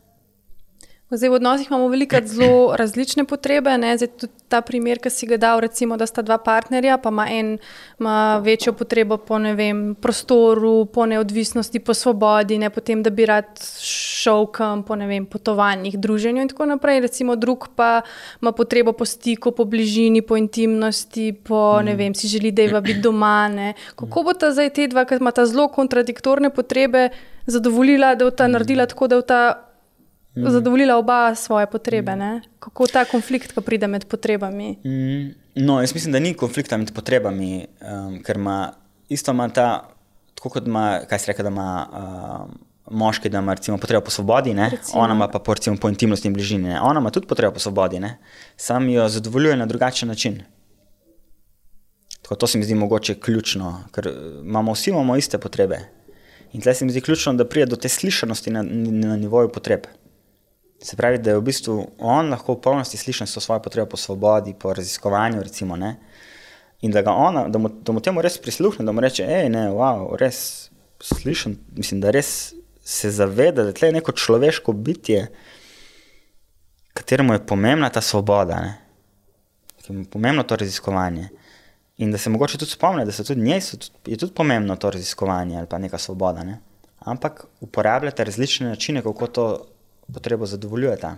[SPEAKER 1] Zdaj, v odnosih imamo veliko zelo različne potrebe. Zdaj, tudi ta primer, ki si ga dal, recimo, da sta dva partnerja, pa ima en ima večjo potrebo po vem, prostoru, po neodvisnosti, po svobodi, ne potem, da bi rad šel kam po vem, potovanjih, druženju in tako naprej. Recimo, drug pa ima potrebo po stiku, po bližini, po intimnosti, po ne vem, si želi, da je biti doma. Ne. Kako bo ta zdaj te dva, ki ima ta zelo kontradiktorne potrebe, zadovoljila, da bo ta naredila tako, da bo ta mm. zadovoljila oba svoje potrebe. Mm. Kako ta konflikt, ko pride med potrebami?
[SPEAKER 2] Mm. No, jaz mislim, da ni konflikta med potrebami, um, ker ima isto ima ta, tako kot ima, kaj se reče, da ima. Um, Moški, da ima recimo, potrebo po svobodi, ona ima pa po, recimo, po intimnosti in bližini. Ne? Ona ima tudi potrebo po svobodi, sam jo zadovoljuje na drugačen način. Tako, to se mi zdi mogoče ključno, ker imamo vsi imamo iste potrebe. In tle se mi zdi ključno, da pride do te slišanosti na, na nivoju potreb. Se pravi, da je v bistvu on lahko v polnosti slišen s svojo potrebo po svobodi, po raziskovanju. Recimo, in da, ona, da, mu, da mu temu res prisluhne, da mu reče, hej, ne, wow, res slišen. Mislim, da res se zaveda, da je neko človeško bitje, kateremu je pomembna ta svoboda, ki mu je pomembno to raziskovanje. In da se mogoče tudi spomni, da tudi njej je tudi pomembno to raziskovanje ali pa neka svoboda. Ne? Ampak uporabljate različne načine, kako to potrebo zadovoljujeta.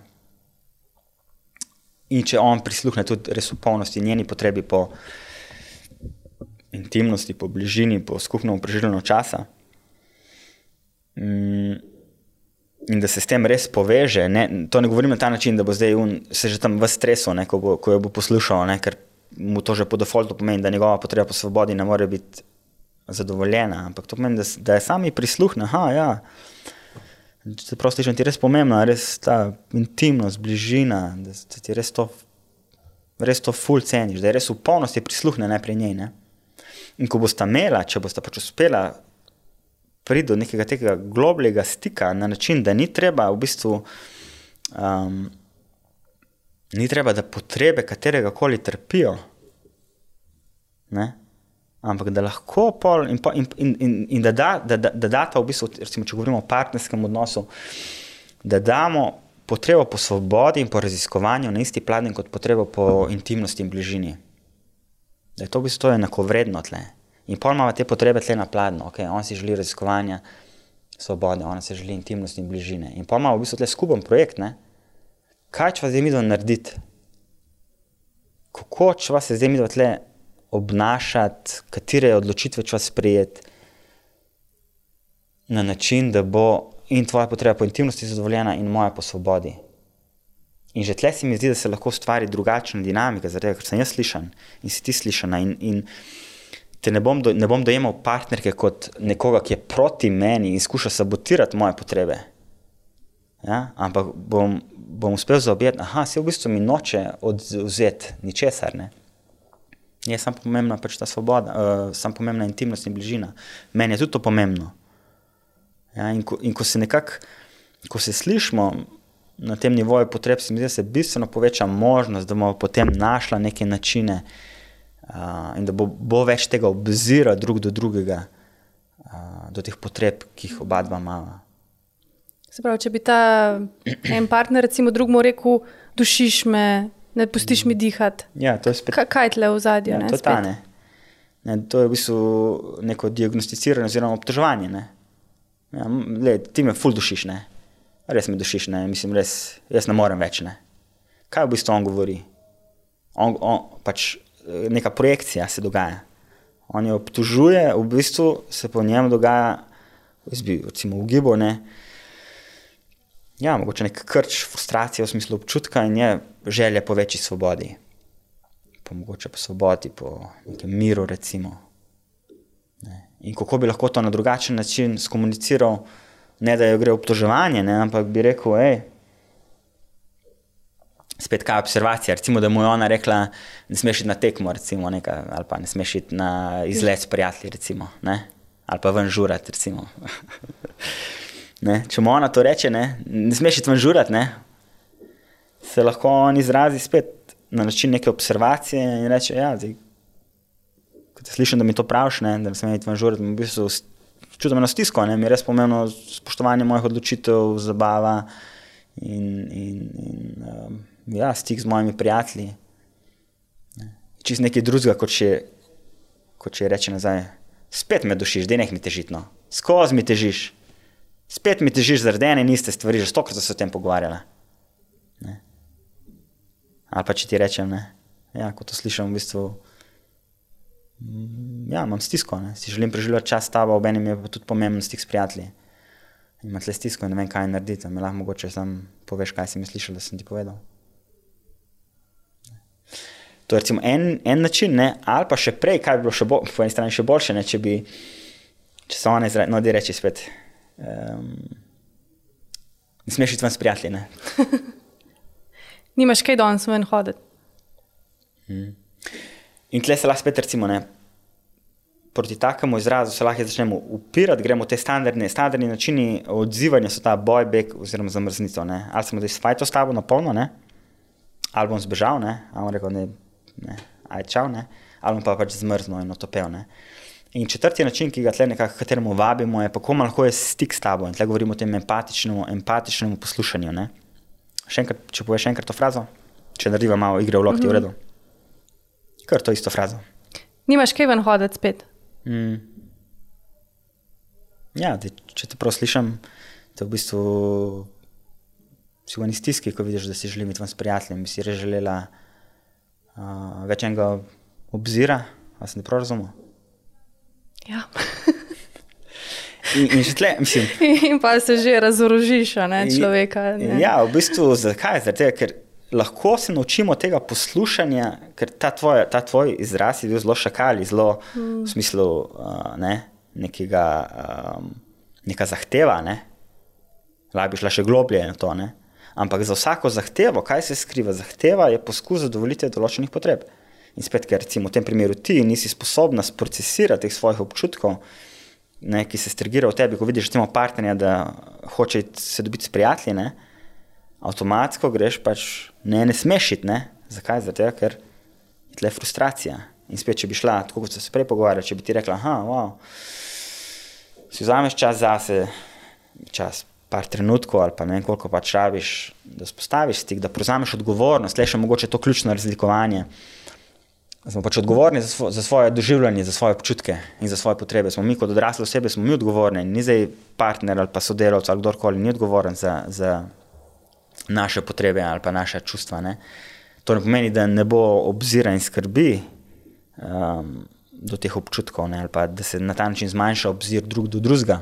[SPEAKER 2] In če on prisluhne tudi res v polnosti njeni potrebi po intimnosti, po bližini, po skupnem preživljanju časa, mm, in da se s tem res poveže, ne, to ne govorim na ta način, da bo zdaj un, se že tam v stresu, ne, ko, bo, ko jo bo poslušal, ne, ker mu to že po defaultu pomeni, da njegova potreba po svobodi ne more biti zadovoljena. Ampak to pomeni, da, da je sami prisluhne. Aha, ja. Se pravi, slišim, ti je res pomembno, res ta intimnost, bližina, da ti res to, res to ful ceniš, da je res v polnosti prisluhne najprej njej. Ne? In ko boste imela, če boste pač uspela priti do nekega tega globljega stika na način, da ni treba v bistvu, um, ni treba, da potrebe katerega koli trpijo. Ne? Ampak da lahko pol in, in, in, in, in da, da, da, da, da data v bistvu, recimo, če govorimo o partnerskem odnosu, da damo potrebo po svobodi in po raziskovanju na isti pladen kot potrebo po intimnosti in bližini. Da je to v bistvu enako vredno tle. In pol imamo te potrebe tle na pladno, ok, on si želi raziskovanja svobode, ona si želi intimnosti in bližine. In pol imamo v bistvu tle skupen projekt, ne? Kaj če vas zdaj mi dva narediti? Kako če vas zdaj mi dva tle obnašati, katere odločitve čas sprejeti na način, da bo in tvoja potreba po intimnosti zadovoljena, in moja po svobodi. In že tle se mi zdi, da se lahko ustvari drugačna dinamika, zaradi tega, ker sem jaz slišan in si ti slišana. In, in te ne bom, do, ne bom dojemal partnerke kot nekoga, ki je proti meni in skuša sabotirati moje potrebe. Ja? Ampak bom, bom uspel zaobjeti, da se v bistvu mi noče odzeti ničesar. Ne? Je samo pomembna pač ta svoboda, uh, samo pomembna intimnost in bližina. Meni je tudi to pomembno. Ja? In, ko, in ko se nekako, ko se slišimo na tem nivoju potreb, se mi zdi, da se bistveno poveča možnost, da bomo potem našli neke načine uh, in da bo, bo več tega obzira drug do drugega, uh, do teh potreb, ki jih oba dva imamo.
[SPEAKER 1] Se pravi, če bi ta en partner, recimo, drugemu rekel, dušiš me, ne pustiš mi dihati.
[SPEAKER 2] Ja, to je spet.
[SPEAKER 1] Kaj, kaj tle v zadju?
[SPEAKER 2] Ja, to, ta, ne. Ne, to je v bistvu neko diagnosticiranje oziroma obtoževanje. Ja, le, ti me ful dušiš, ne. res me dušiš, ne. mislim, res, jaz ne morem več. Ne. Kaj v bistvu on govori? On, on, pač neka projekcija se dogaja. On jo obtožuje, v bistvu se po njem dogaja, bi, recimo, ugibo. Ne. Ja, mogoče nek krč, frustracija v smislu občutka in je želja po večji svobodi. Po mogoče po svobodi, po nekem miru, recimo. In kako bi lahko to na drugačen način skomuniciral, ne da jo gre obtoževanje, ne, ampak bi rekel, hej, spet kaj observacija. Recimo, da mu je ona rekla, ne smeš iti na tekmo, recimo, neka, ali pa ne smeš iti na izlet s prijatelji, recimo, ne, ali pa ven žurati, recimo. [LAUGHS] ne, če mu ona to reče, ne, ne smeš iti ven žurati, ne, se lahko on izrazi spet na način neke observacije in reče, ja, zdaj, slišim, da mi to praviš, ne, da sem jih žuril, v bistvu čutim eno stisko, ne, mi je res pomembno spoštovanje mojih odločitev, zabava in, in, in um, ja, stik z mojimi prijatelji. Ne. Čist nekaj drugega, kot če, kot če reče nazaj. Spet me dušiš, da ne mi težiš, no. skozi mi težiš, spet mi težiš zaradi ene in iste stvari, že stokrat se o tem pogovarjala. Ne. Ali pa če ti rečem, ne. Ja, ko to slišim, v bistvu ja, imam stisko, ne. si želim preživeti čas s tabo, ob enem je pa tudi pomemben stik s prijatelji. Imam tle stisko in ne vem, kaj narediti. Mi lahko mogoče sam poveš, kaj si mi slišal, da sem ti povedal. To je recimo en, en način, ne? ali pa še prej, kaj bi bilo še bo, po eni strani še boljše, ne? če bi, če ona izrazi, no, da reči spet. Um, ne smeš iti ven s prijatelji. [LAUGHS]
[SPEAKER 1] Nimaš kaj danes ven hoditi.
[SPEAKER 2] Hmm. In tle se lahko spet, recimo, ne, proti takemu izrazu se lahko začnemo upirati, gremo te standardne, standardni načini odzivanja, so ta boj, beg oziroma zamrznitev. Ali sem zdaj spajal s tabo na polno, ne? ali bom zbežal, ali bom rekel, ne, ne, aj čau, ne? ali bom pa pač zmrznil in otopel. Ne? In četrti način, ki ga tle nekako kateremu vabimo, je, kako lahko je stik s tabo. In tle govorimo o tem empatičnemu, empatičnemu poslušanju. Še enkrat, če poveš enkrat to frazo, če narediva malo igre v lokti, mm -hmm. v redu. Kar to isto frazo.
[SPEAKER 1] Nimaš kaj ven hoditi spet.
[SPEAKER 2] Mm. Ja, te, če te prav slišim, te v bistvu si v eni stiski, ko vidiš, da si želim biti s prijateljem, bi si res želela uh, več enega obzira, sem te prav razumel?
[SPEAKER 1] Ja.
[SPEAKER 2] In, in, tle, mislim, [LAUGHS]
[SPEAKER 1] in pa se že razorožiš, ne človeka. Ne.
[SPEAKER 2] Ja, v bistvu zakaj? Zato, ker lahko se naučimo tega poslušanja, ker ta tvoj, ta tvoj izraz je bil zelo šakali, zelo mm. v smislu uh, ne, nekega, um, neka zahteva. Ne? Lahko bi šla še globlje na to. Ne? Ampak za vsako zahtevo, kaj se skriva? Zahteva je poskus zadovoljitve določenih potreb. In spet, ker recimo v tem primeru ti nisi sposobna sprocesirati teh svojih občutkov, ne, ki se strgira v tebi, ko vidiš partnerja, da hoče se dobiti s prijatelji avtomatsko greš pač ne, ne smeš iti. Zakaj? Zato, ker je tle frustracija. In spet, če bi šla, tako kot se prej pogovarjala, če bi ti rekla, da wow, si vzameš čas zase, čas, par trenutkov ali pa ne vem, koliko pač rabiš, da spostaviš stik, da prevzameš odgovornost, le še mogoče to ključno razlikovanje. Smo pač odgovorni za, svo, za svoje doživljanje, za svoje občutke in za svoje potrebe. Smo mi kot odrasle osebe, smo mi odgovorni, ni zdaj partner ali pa sodelavec ali kdorkoli, ni odgovoren za, za naše potrebe ali pa naše čustva. Ne. To ne pomeni, da ne bo obzira in skrbi um, do teh občutkov, ne, ali pa da se na ta način zmanjša obzir drug do drugega.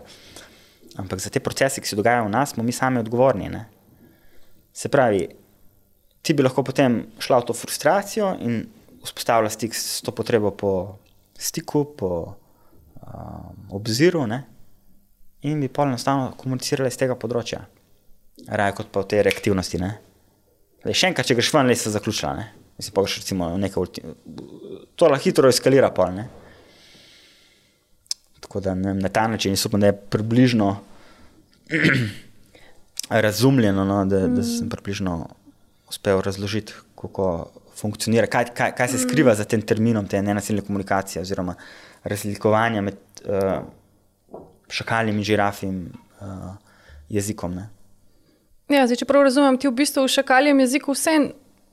[SPEAKER 2] Ampak za te procese, ki se dogajajo v nas, smo mi sami odgovorni. Ne. Se pravi, ti bi lahko potem šla v to frustracijo in vzpostavila stik s to potrebo po stiku, po um, obziru, ne? in bi pa enostavno komunicirali iz tega področja, raje kot pa v tej reaktivnosti. Ne? Le, še enkrat, če greš ven, le se zaključila. Ne? Mislim, pa greš recimo nekaj, to lahko hitro eskalira. Pol, ne? Tako da ne, na ta način upam, da je približno [CLEARS THROAT] razumljeno, no, da, da sem približno uspel razložiti, kako funkcionira, kaj, kaj, kaj se skriva za tem terminom, te nenasilne komunikacije oziroma razlikovanja med uh, šakalim in žirafim uh, jezikom. Ne?
[SPEAKER 1] Ja, zdaj, če prav razumem, ti v bistvu v šakaljem jeziku vse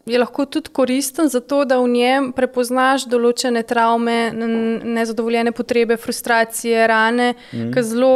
[SPEAKER 1] je lahko tudi koristen, zato da v njem prepoznaš določene travme, nezadovoljene potrebe, frustracije, rane, mm. ki zelo.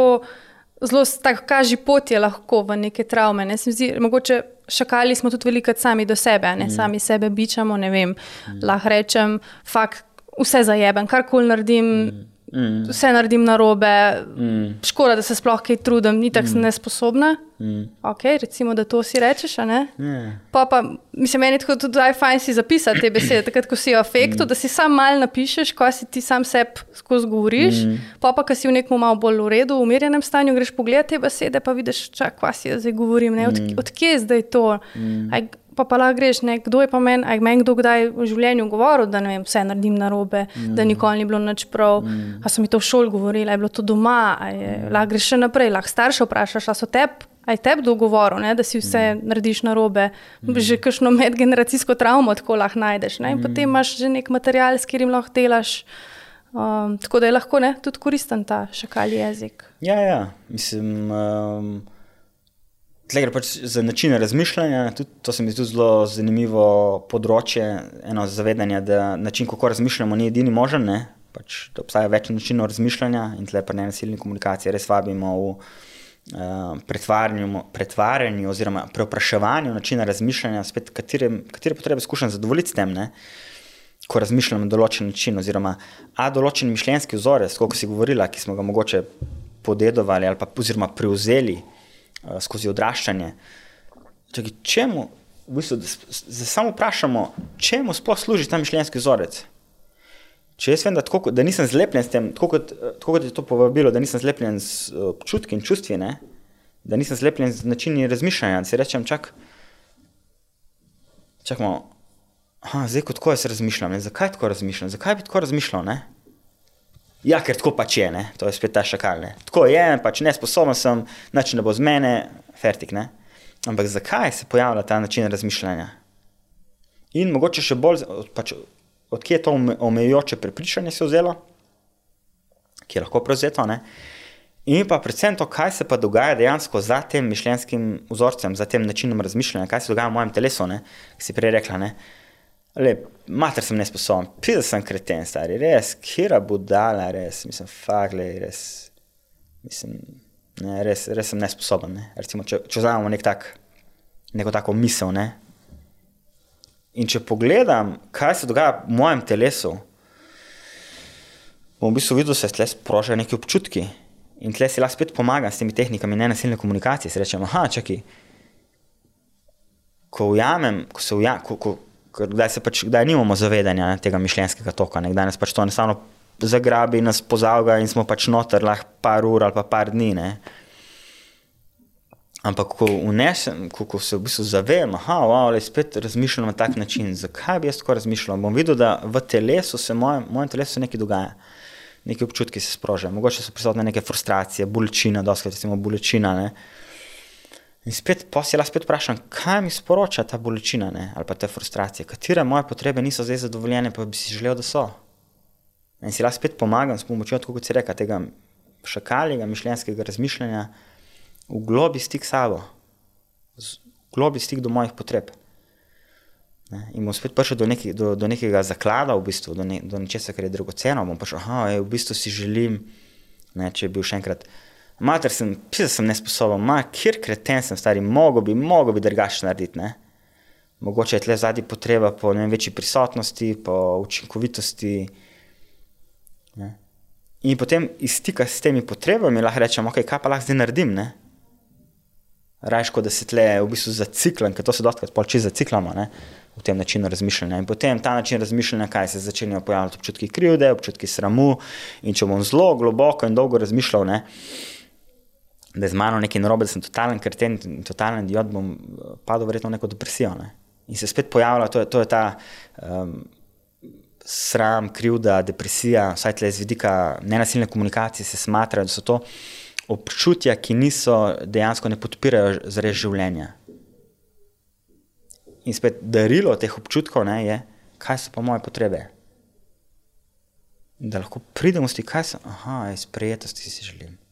[SPEAKER 1] Zelo tako kaže pot je lahko v neke travme. Ne? Zdi, mogoče šakali smo tudi veliko sami do sebe, ne? Mm. sami sebe bičamo. Mm. Lahko rečem, fakt, vse zajeben, karkoli naredim. Mm. Mm. Vse naredim na robe, mm. škoda, da se sploh kaj trudim, ni tako mm. nesposobna. Mm. Okay, recimo, da to si rečeš. Yeah. Pa, pa, mislim, meni je tudi fajn si zapisati te besede, takrat, ko si v afektu, mm. da si sam mal napišeš, ko si ti sam sebi skozi govoriš. Mm. Pa, pa, ko si v nekem malo bolj v redu, v umirjenem stanju, greš pogledat te besede, pa vidiš, čak, kaj si jaz zdaj govorim, od, mm. odkje je zdaj to. Mm. Aj, pa pa lahko greš, ne, kdo je pa meni, aj meni kdo kdaj v življenju govoril, da vem, vse naredim na robe, mm. da nikoli ni bilo nič prav. Mm. A so mi to v šoli govorili, je bilo to doma, je, mm. lahko greš še naprej, lahko starše vprašaš, a so tebi. Aj tebi dogovoril, ne, da si vse mm. narediš na robe, mm. že kakšno medgeneracijsko travmo tako lahko najdeš. Ne, mm. Potem imaš že nek material, s katerim lahko delaš. Um, tako da je lahko ne, tudi koristen ta šakali jezik.
[SPEAKER 2] Ja, ja. mislim. Um... Tle gre pač za način razmišljanja. Tudi, to se mi zdi zelo zanimivo področje, eno zavedanje, da način, kako razmišljamo, ni edini možen. Pač, obstaja več načinov razmišljanja in tle pa ne nasilni komunikacije. Res vabimo v uh, pretvarjanju, pretvarjanju oziroma preopraševanju načina razmišljanja, spet katere, katere potrebe skušam zadovoljiti s tem. Ne? Ko razmišljamo na določen način, oziroma a določen mišljenjski vzorec, kot si govorila, ki smo ga mogoče podedovali ali pa oziroma prevzeli uh, skozi odraščanje. Čaki, čemu, v bistvu, da samo vprašamo, čemu sploh služi ta mišljenjski vzorec? Če jaz vem, da, tako, da nisem zlepljen s tem, tako kot, tako kot je to povabilo, da nisem zlepljen s občutki in čustvi, ne? da nisem zlepljen z načini razmišljanja, si rečem, čak, čakamo, aha, zdaj kot ko jaz razmišljam, ne? zakaj tako razmišljam, zakaj bi tako razmišljal, ne? Ja, ker tako pač je, ne? to je spet ta šakal. Ne? Tako je, pač nesposoben sem, način ne bo z mene, fertik. Ne? Ampak zakaj se pojavlja ta način razmišljanja? In mogoče še bolj, pač, odkje je to omejujoče prepričanje se vzelo, ki je lahko prevzeto. Ne? In pa predvsem to, kaj se pa dogaja dejansko za tem mišljenjskim vzorcem, za tem načinom razmišljanja, kaj se dogaja v mojem telesu, ki si prej rekla. Ne? Le, mater sem nesposoben, pil sem kreten, stari, res, kira budala, res, mislim, fagle, res, mislim, ne, res, res sem nesposoben. Ne. Recimo, če, če vzamemo nek tak, neko tako misel, ne. In če pogledam, kaj se dogaja v mojem telesu, bom v bistvu videl, da se tle sprožajo neki občutki. In tle si lahko spet pomagam s temi tehnikami nenasilne komunikacije. Se rečemo, aha, čakaj. Ko ujamem, ko se ujamem, ko, ko, ker kdaj pač, kdaj nimamo zavedanja ne, tega mišljenjskega toka, ne, kdaj nas pač to enostavno zagrabi, nas pozavga in smo pač noter lahko par ur ali pa par dni. Ne. Ampak, ko, unesem, ko, ko se v bistvu zavem, da wow, spet razmišljam na tak način, zakaj bi jaz tako razmišljal, bom videl, da v telesu se, mojem, mojem telesu nekaj dogaja, neki občutki se sprožajo, mogoče so prisotne neke frustracije, bolečina, doskrat recimo bolečina. Ne. In spet, pa si lahko spet vprašam, kaj mi sporoča ta bolečina ne? ali pa te frustracije, katere moje potrebe niso zdaj zadovoljene, pa bi si želel, da so. In si lahko spet pomagam s pomočjo, kot se reka, tega šakaljega mišljenjskega razmišljanja, v globi stik s sabo, v globi stik do mojih potreb. Ne? In bom spet prišel do, neki, do, do nekega zaklada, v bistvu, do, ne, do nečesa, kar je dragoceno. Bom prišel, da v bistvu si želim, ne, če bi bil še enkrat. Mater sem, pisal sem nesposoben, ma, kjer kreten sem, stari, mogo bi, mogo bi drugače narediti. Ne? Mogoče je tle zadnji potreba po vem, večji prisotnosti, po učinkovitosti. Ne? In potem iz stika s temi potrebami lahko rečem, okay, kaj pa lahko zdaj naredim. Ne? Rajško, da se tle v bistvu zaciklam, ker to se dotakne, pa če zaciklamo ne, v tem načinu razmišljanja. In potem ta način razmišljanja, kaj se začnejo pojavljati občutki krivde, občutki sramu. In če bom zelo globoko in dolgo razmišljal, ne, da je z mano nekaj narobe, da sem totalen krten, totalen idiot, bom eh, padel verjetno v neko depresijo. Ne. In se spet pojavlja, to je, to je ta um, sram, krivda, depresija, vsaj tle z vidika nenasilne komunikacije se smatra, da so to občutja, ki niso dejansko ne podpirajo zares življenja. In spet darilo teh občutkov ne, je, kaj so pa moje potrebe. Da lahko pridemo s tem, kaj so. Aha, iz prijetosti si želim.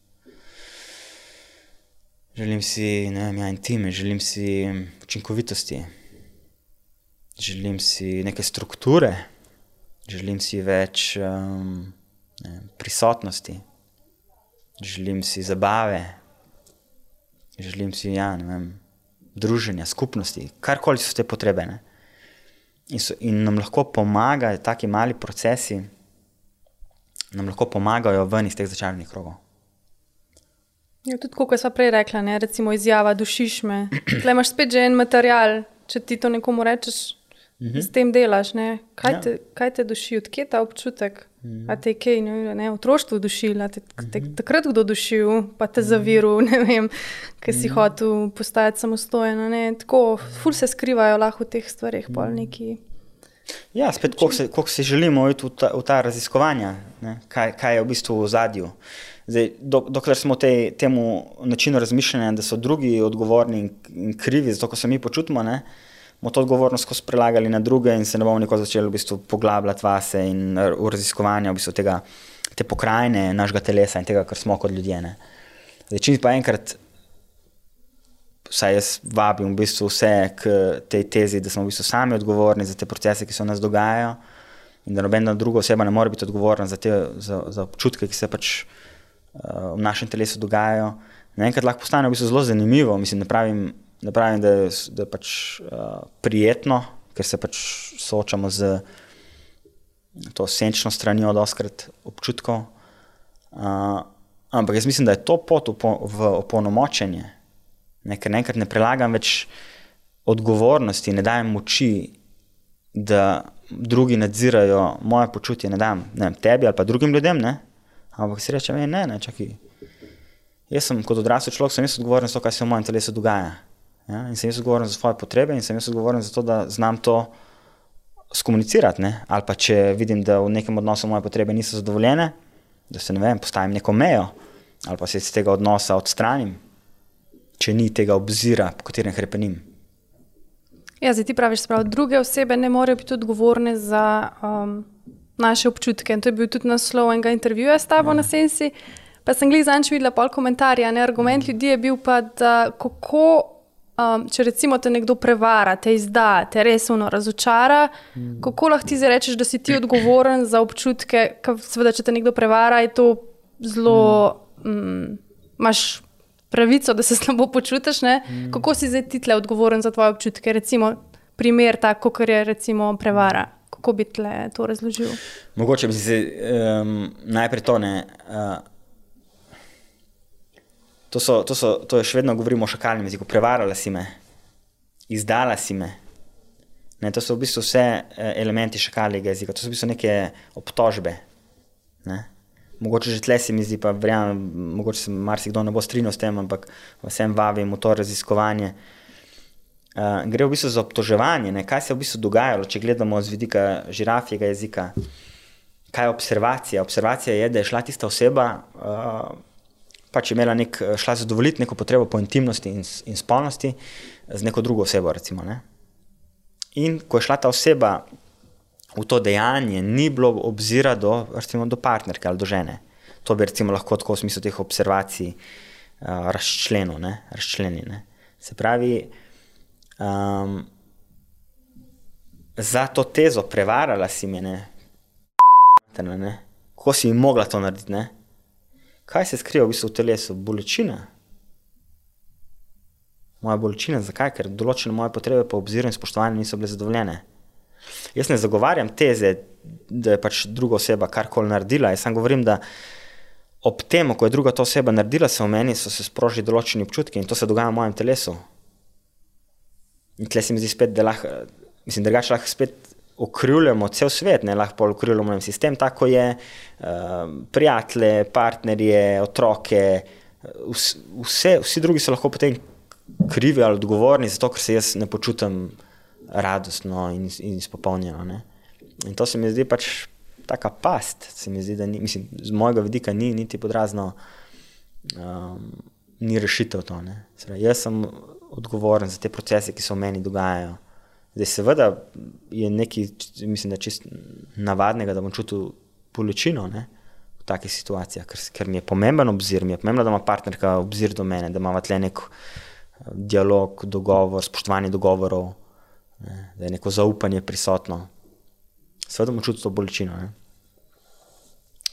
[SPEAKER 2] Želim si ne vem, ja, intime, želim si učinkovitosti, želim si neke strukture, želim si več um, ne, prisotnosti. Želim si zabave, želim si ja, vem, druženja, skupnosti, karkoli so te potrebe. In, so, in nam lahko pomagajo taki mali procesi, nam lahko pomagajo ven iz teh začarnih krogov.
[SPEAKER 1] Ja, tudi, kot smo prej rekli, ne, recimo izjava, dušiš me. Tukaj imaš spet že en material, če ti to nekomu rečeš, mm -hmm. s tem delaš. Kaj, ja. te, kaj te duši, odkje ta občutek? Mm. A te je kaj, ne, ne, otroštvo dušilo, te, te, mhm. takrat kdo dušil, pa te zaviral, [LAUGHS] ne vem, ker si mm. hotel postati samostojen. Tako, ful se skrivajo lahko v teh stvarih, pol mhm. neki.
[SPEAKER 2] Ja, spet, koliko se, koliko se želimo iti v ta, v ta raziskovanja, kaj, kaj je v bistvu v zadju. Zdaj, dok, dokler smo te, temu načinu razmišljanja, da so drugi odgovorni in, in krivi za to, ko se mi počutimo, ne, bomo to odgovornost skozi prelagali na druge in se ne bomo nikoli začeli v bistvu poglabljati vase in v raziskovanje v bistvu tega, te pokrajine našega telesa in tega, kar smo kot ljudje. Zdaj, če pa enkrat, vsaj jaz vabim v bistvu vse k tej tezi, da smo v bistvu sami odgovorni za te procese, ki se v nas dogajajo in da nobena druga oseba ne more biti odgovorna za, te, za, za občutke, ki se pač v našem telesu dogajajo. Naenkrat lahko postane v bistvu zelo zanimivo, mislim, ne pravim, ne pravim, da da je pač, uh, prijetno, ker se pač soočamo z to senčno stranjo od oskrat občutkov. Uh, ampak jaz mislim, da je to pot v, v opolnomočenje, ne, ker enkrat ne prelagam več odgovornosti, ne dajem moči, da drugi nadzirajo moje počutje, ne dam ne vem, tebi ali pa drugim ljudem. Ne? Ampak si rečem, ne, ne, čakaj. Jaz sem kot odrasel človek, sem jaz odgovoren za to, kaj se v mojem telesu dogaja. Ja? In sem jaz odgovoren za svoje potrebe in sem jaz odgovoren za to, da znam to skomunicirati. Ne? Ali pa če vidim, da v nekem odnosu moje potrebe niso zadovoljene, da se ne vem, postavim neko mejo ali pa se iz tega odnosa odstranim, če ni tega obzira, po katerem krepenim.
[SPEAKER 1] Ja, zdaj ti praviš, da druge osebe ne morejo biti odgovorne za um, naše občutke. In to je bil tudi naslov enega intervjuja s tabo ja. na Sensi. Pa sem gledal zadnjič videla pol komentarja. Ne? Argument ljudi je bil pa, da kako Um, če recimo te nekdo prevara, te izda, te resno razočara, mm. kako lahko ti rečeš, da si ti odgovoren za občutke? Seveda, če te nekdo prevara, je to zelo. Mm. Mm, imaš pravico, da se [LAUGHS] slabo počutiš. Mm. Kako si zdaj ti tle odgovoren za tvoje občutke? Recimo, primer tako, kot je recimo prevara. Kako bi tle to razložil?
[SPEAKER 2] Mogoče bi se um, najprej to ne. Uh, To, so, to, so, to je še vedno govorimo o šakalnem jeziku. Prevarala si me, izdala si me. Ne, to so v bistvu vse eh, elementi šakaljega jezika, to so v bistvu neke obtožbe. Ne. Mogoče že tle se mi zdi, pa verjamem, mogoče se marsikdo ne bo strinjal s tem, ampak vsem vabim v to raziskovanje. Uh, gre v bistvu za obtoževanje, ne? kaj se je v bistvu dogajalo, če gledamo z vidika žirafijega jezika. Kaj je observacija? Observacija je, da je šla tista oseba. Uh, pač imela nek, eh, šla zadovoljiti neko potrebo po intimnosti in, in spolnosti z neko drugo osebo. Recimo, ne? In ko je šla ta oseba v to dejanje, ni bilo obzira do, recimo, do partnerke ali do žene. To bi recimo, lahko tako v smislu teh observacij uh, razčlenili. Se pravi, um, za to tezo prevarala si me, ne, ne, kako si mogla to narediti. Ne? kaj se skriva v bistvu v telesu? Bolečina. Moja bolečina, zakaj? Ker določene moje potrebe po obziru in spoštovanju niso bile zadovoljene. Jaz ne zagovarjam teze, da je pač druga oseba karkoli naredila. Jaz samo govorim, da ob tem, ko je druga ta oseba naredila, se v meni so se sprožili določeni občutki in to se dogaja v mojem telesu. In tle se mi zdi spet, da lahko, mislim, drugače lahko spet okrivljamo cel svet, ne lahko okrivljamo sistem, tako je, uh, prijatelje, partnerje, otroke, vse, vsi drugi so lahko potem krivi ali odgovorni, zato ker se jaz ne počutim radostno in, in izpopolnjeno. In to se mi zdi pač taka past, se mi zdi, da ni, mislim, z mojega vidika ni niti podrazno, um, ni rešitev to. Srej, jaz sem odgovoren za te procese, ki se v meni dogajajo. Zdaj, seveda je nekaj, mislim, da čist navadnega, da bom čutil bolečino v takih situacijah, ker, ker mi je pomemben obzir, mi je pomembno, da ima partnerka obzir do mene, da ima tle nek uh, dialog, dogovor, spoštovanje dogovorov, ne, da je neko zaupanje prisotno. Seveda bom čutil to bolečino. Ne.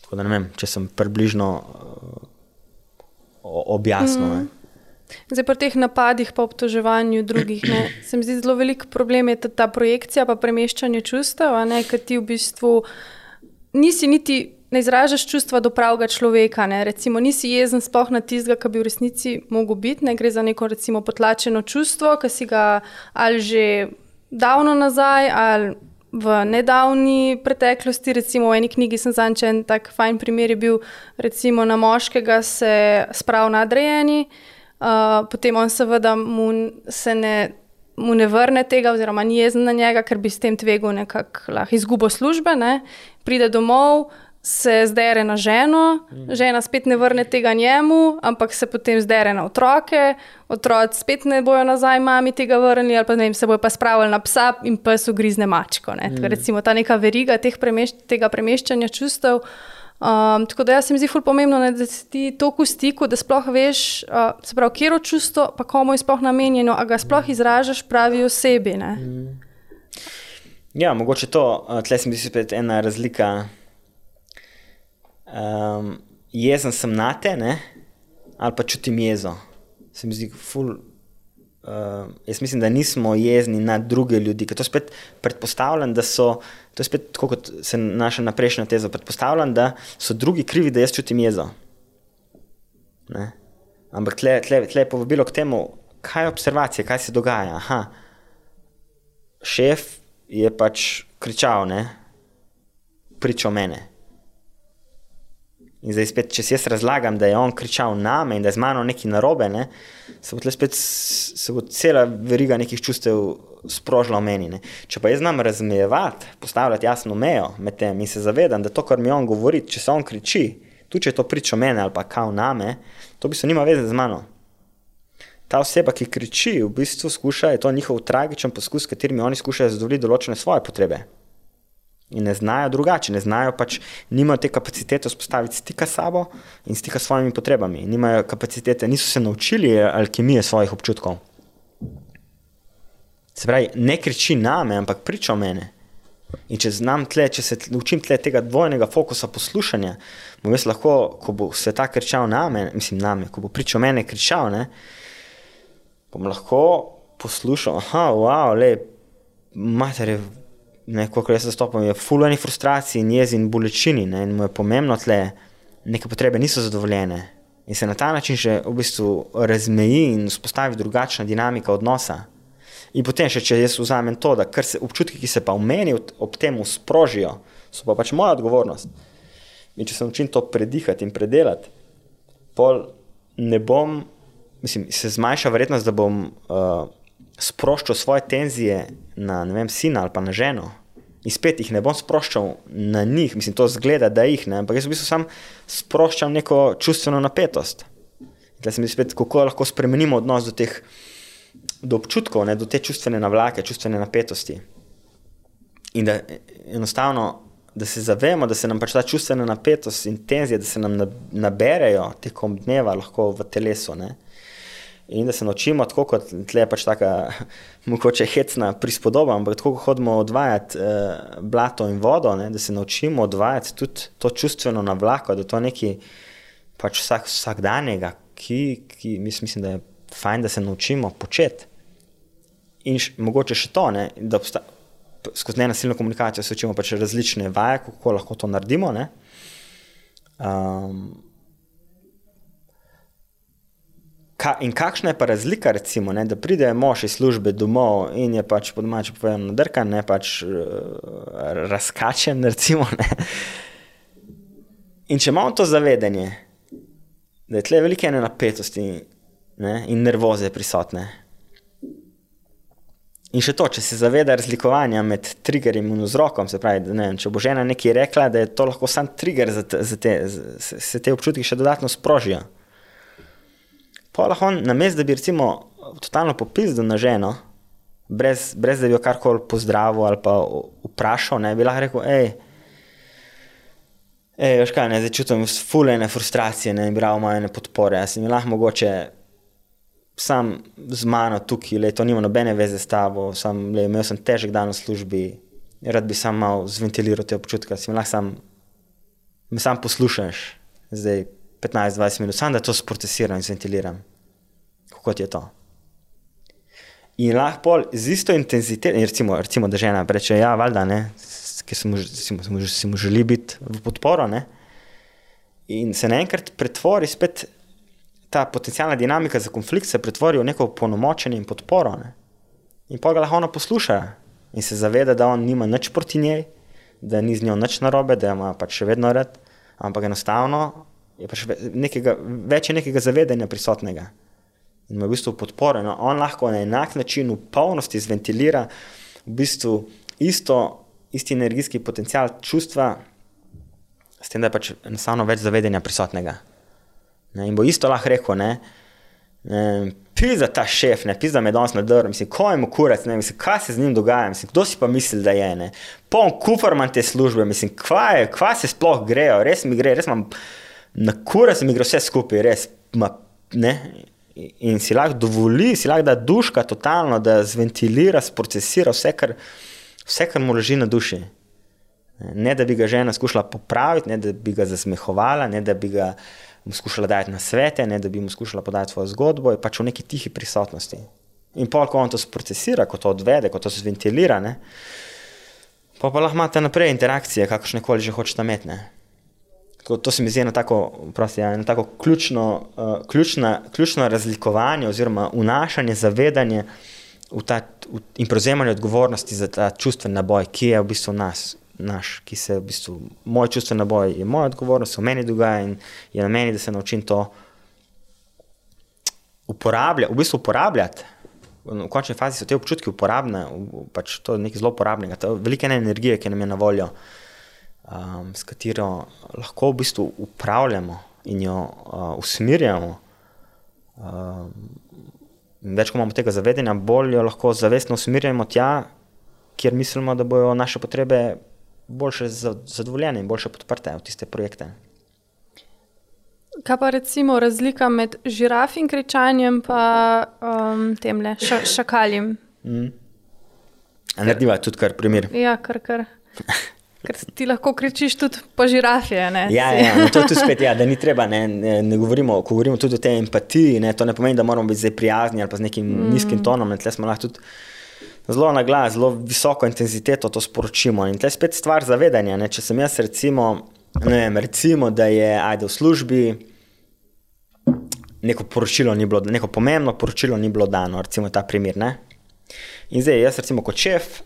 [SPEAKER 2] Tako da ne vem, če sem približno uh, objasnil. Mm.
[SPEAKER 1] Zdaj, pri teh napadih, pa obtoževanju drugih, ne, se mi zdi zelo velik problem ta, ta projekcija, pa premeščanje čustev, ker ti v bistvu nisi niti. Ne izražaš čustva do pravega človeka. Ne. Recimo, nisi jezen sploh na tistega, ki bi v resnici mogel biti. Ne. Gre za neko recimo, potlačeno čustvo, ki si ga ali že davno nazaj, ali v nedavni preteklosti, recimo v eni knjigi, sem zančen, tako fajn primer je bil, recimo na moškega se sprav nadrejeni, uh, potem on seveda mu se ne. Mu ne vrne tega, oziroma ni jezen na njega, ker bi s tem tvegal nekako izgubo službe. Ne? Pride domov, se zdere na ženo, žena spet ne vrne tega njemu, ampak se potem zdere na otroke, otroci spet ne bojo nazaj, mami tega vrnili, ali pa ne vem, se bojo pa spravili na psa in pes ugrizne mačko. Ne? Tako, recimo ta neka veriga premeš tega premeščanja čustev. Um, tako da jaz se mi zdi zelo pomembno, ne, da si ti toliko v stiku, da sploh veš, uh, se pravi, kje je čustvo, pa komu je sploh namenjeno, a ga sploh izražaš pravi osebi. Mm.
[SPEAKER 2] Ja, mogoče to, tle se mi zdi spet ena razlika um, jezen sem na te, ne? ali pa čutim jezo. Se mi zdi, ful. Uh, jaz mislim, da nismo jezni na druge ljudi, ker to spet predpostavljam, da so, to je spet tako, kot se naša naprejšnja teza, predpostavljam, da so drugi krivi, da jaz čutim jezo. Ne? Ampak tle, tle, tle je povabilo k temu, kaj je observacija, kaj se dogaja. Aha. Šef je pač kričal, ne, pričal mene. In zdaj, spet, če si jaz razlagam, da je on kričal na me in da je z mano nekaj narobe, ne, se bo spet se bo cela veriga nekih čustev sprožila v meni. Ne. Če pa jaz znam razmejevati, postavljati jasno mejo med tem in se zavedam, da to, kar mi on govori, če se on kriči, tudi če je to priča mene ali pa kao na me, to bi se nima veze z mano. Ta oseba, ki kriči, v bistvu skuša, je to njihov tragičen poskus, s katerimi oni skušajo zadovoljiti določene svoje potrebe in ne znajo drugače, ne znajo pač, nimajo te kapacitete vzpostaviti stika s sabo in stika s svojimi potrebami. Nimajo kapacitete, niso se naučili alkimije svojih občutkov. Se pravi, ne kriči na me, ampak priča o mene. In če znam tle, če se učim tle tega dvojnega fokusa poslušanja, bom jaz lahko, ko bo se ta kričal na me, mislim na me, ko bo pričal mene kričal, ne, bom lahko poslušal, aha, wow, le, mater je kot jaz zastopam, je fulani frustraciji, jezi in bolečini. Ne, in mu je pomembno, da neke potrebe niso zadovoljene. In se na ta način že v bistvu razmeji in vzpostavi drugačna dinamika odnosa. In potem, še, če jaz vzamem to, da se, občutki, ki se pa v meni ob tem sprožijo, so pa pač moja odgovornost. In če se naučim to predihati in predelati, pol ne bom, mislim, se zmanjša verjetnost, da bom uh, sproščal svoje tenzije na vem, sina ali pa na ženo. In spet jih ne bom sproščal na njih, mislim, to zgleda, da jih ne, ampak jaz v bistvu sam sproščam neko čustveno napetost. Da se mi spet, kako lahko spremenimo odnos do teh do občutkov, ne, do te čustvene navlake, čustvene napetosti. In da enostavno, da se zavemo, da se nam pač ta čustvena napetost in tenzija, da se nam naberejo tekom dneva lahko v telesu. Ne in da se naučimo, tako kot tle pač taka, [LAUGHS] mogoče hecna prispodoba, ampak tako kot hodimo odvajati eh, blato in vodo, ne, da se naučimo odvajati tudi to čustveno navlako, da to nekaj pač vsak, vsakdanjega, ki, ki mislim, da je fajn, da se naučimo početi. In š, mogoče še to, ne, da obsta, skozi nenasilno komunikacijo se učimo pač različne vaje, kako lahko to naredimo. Um, ka, in kakšna je pa razlika, recimo, ne, da pride mož iz službe domov in je pač po domači povedano nadrkan, ne pač uh, razkačen. Recimo, in če imamo to zavedanje, da je tle velike napetosti ne, in nervoze prisotne. In še to, če se zaveda razlikovanja med triggerjem in vzrokom, se pravi, da ne če bo žena nekaj rekla, da je to lahko sam trigger, za te, za te, za, se te občutki še dodatno sprožijo. Pa lahko on, namesto da bi recimo totalno popizdil na ženo, brez, brez da bi jo karkoli pozdravil ali pa vprašal, ne bi lahko rekel, hej, hej, veš kaj, ne, zdaj čutim fulene frustracije, ne, rado moje podpore, jaz sem lahko mogoče sam z mano tukaj, le to nima nobene veze s tabo, sam, le, imel sem težek dan v službi, rad bi sam mal zventiliral te občutke, si mi lahko sam, me sam poslušaš, zdaj 15-20 minut, samo da to sprocesiram in ventiliram, kot je to. In lahko z isto intenziteto, recimo, recimo, da žena reče: Ja, valjda, ki se mu, mu, mu želi biti v podporo. Ne? In se naenkrat pretvori spet ta potencijalna dinamika za konflikt, se pretvori v neko ponomočenje in podporo. Ne? In pa ga lahko ona posluša in se zaveda, da on nima nič proti njej, da ni z njo nič narobe, da ima pač še vedno red, ampak enostavno je pač nekega, več je nekega zavedanja prisotnega in ima v bistvu podporo. No, on lahko na enak način v polnosti zventilira v bistvu isto, isti energijski potencial čustva, s tem, da je pač enostavno več zavedanja prisotnega. Ne, in bo isto lahko rekel, ne. Pisa ta šef, ne pisa me danes na drv, mislim, ko je mu kurac, ne mislim, kaj se z njim dogaja, mislim, kdo si pa misli, da je, ne. Pon kufar manj te službe, mislim, kva je, kva se sploh grejo, res mi gre, res imam na kura se mi gre vse skupaj, res. Ma, in si lahko dovoli, si lahko da duška totalno, da zventilira, sprocesira vse, kar, vse, kar mu leži na duši. Ne, da bi ga žena skušala popraviti, ne, da bi ga zasmehovala, ne, da bi ga skušala dati na svete, ne, da bi mu skušala podati svojo zgodbo, je pač v neki tihi prisotnosti. In pol, ko on to sprocesira, ko to odvede, ko to zventilira, ne, pa, pa lahko imate naprej interakcije, kakršne koli že hočete imeti. To, to se mi zdi eno tako, prosti, ja, eno tako ključno, uh, ključna, ključno razlikovanje oziroma vnašanje, zavedanje v ta, v, in prevzemanje odgovornosti za ta čustveni naboj, ki je v bistvu nas, naš, ki se v bistvu, moj čustveni naboj je moja odgovornost, v meni dogaja in je na meni, da se naučim to uporabljati, v bistvu uporabljati. V končni fazi so te občutki uporabne, pač to je nekaj zelo uporabnega, to je velika energija, ki nam je na voljo um, s katero lahko v bistvu upravljamo in jo uh, usmerjamo. Um, več, ko imamo tega zavedanja, bolj jo lahko zavestno usmerjamo tja, kjer mislimo, da bodo naše potrebe boljše zadovoljene in boljše podprte v tiste projekte.
[SPEAKER 1] Kaj pa recimo razlika med kričanjem in um, tem le ša, šakaljem? Mm.
[SPEAKER 2] Narediva tudi kar primer.
[SPEAKER 1] Ja, kar kar. [LAUGHS] Ker ti lahko kričiš tudi po žirafiji.
[SPEAKER 2] Ja, ja no, to je tudi spet, ja, da ni treba. Ne, ne, ne govorimo, ko govorimo tudi o tej empatiji, ne, to ne pomeni, da moramo biti zdaj prijazni ali pa z nekim mm. nizkim tonom. Tle smo lahko tudi zelo na glas, zelo visoko intenziteto to sporočimo. In tle je spet stvar zavedanja. Ne, če sem jaz, recimo, vem, recimo, da je ajde v službi. Neko poročilo ni bilo, neko pomembno poročilo ni bilo dano, recimo ta primer. Ne? In zdaj, jaz, recimo, kot šef,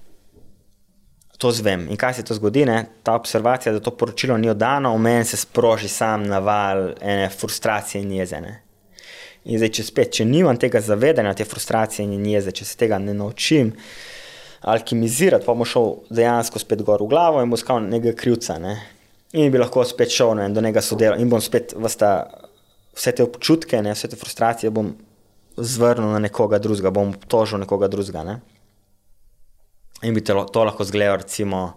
[SPEAKER 2] to zvem. In kaj se to zgodi? Ne? Ta observacija, da to poročilo ni oddano, v meni se sproži sam naval ene frustracije in jezene. In zdaj, če spet, če nimam tega zavedanja, te frustracije in jeze, če se tega ne naučim alkimizirati, pa bom šel dejansko spet gor v glavo in bom iskal nekega krivca. Ne? In bi lahko spet šel ne, do njega sodelovati in bom spet vsta, vse te občutke, ne, vse te frustracije bom zvrnil na nekoga drugega, bom obtožil nekoga drugega. In bi to, to lahko zgledal, recimo,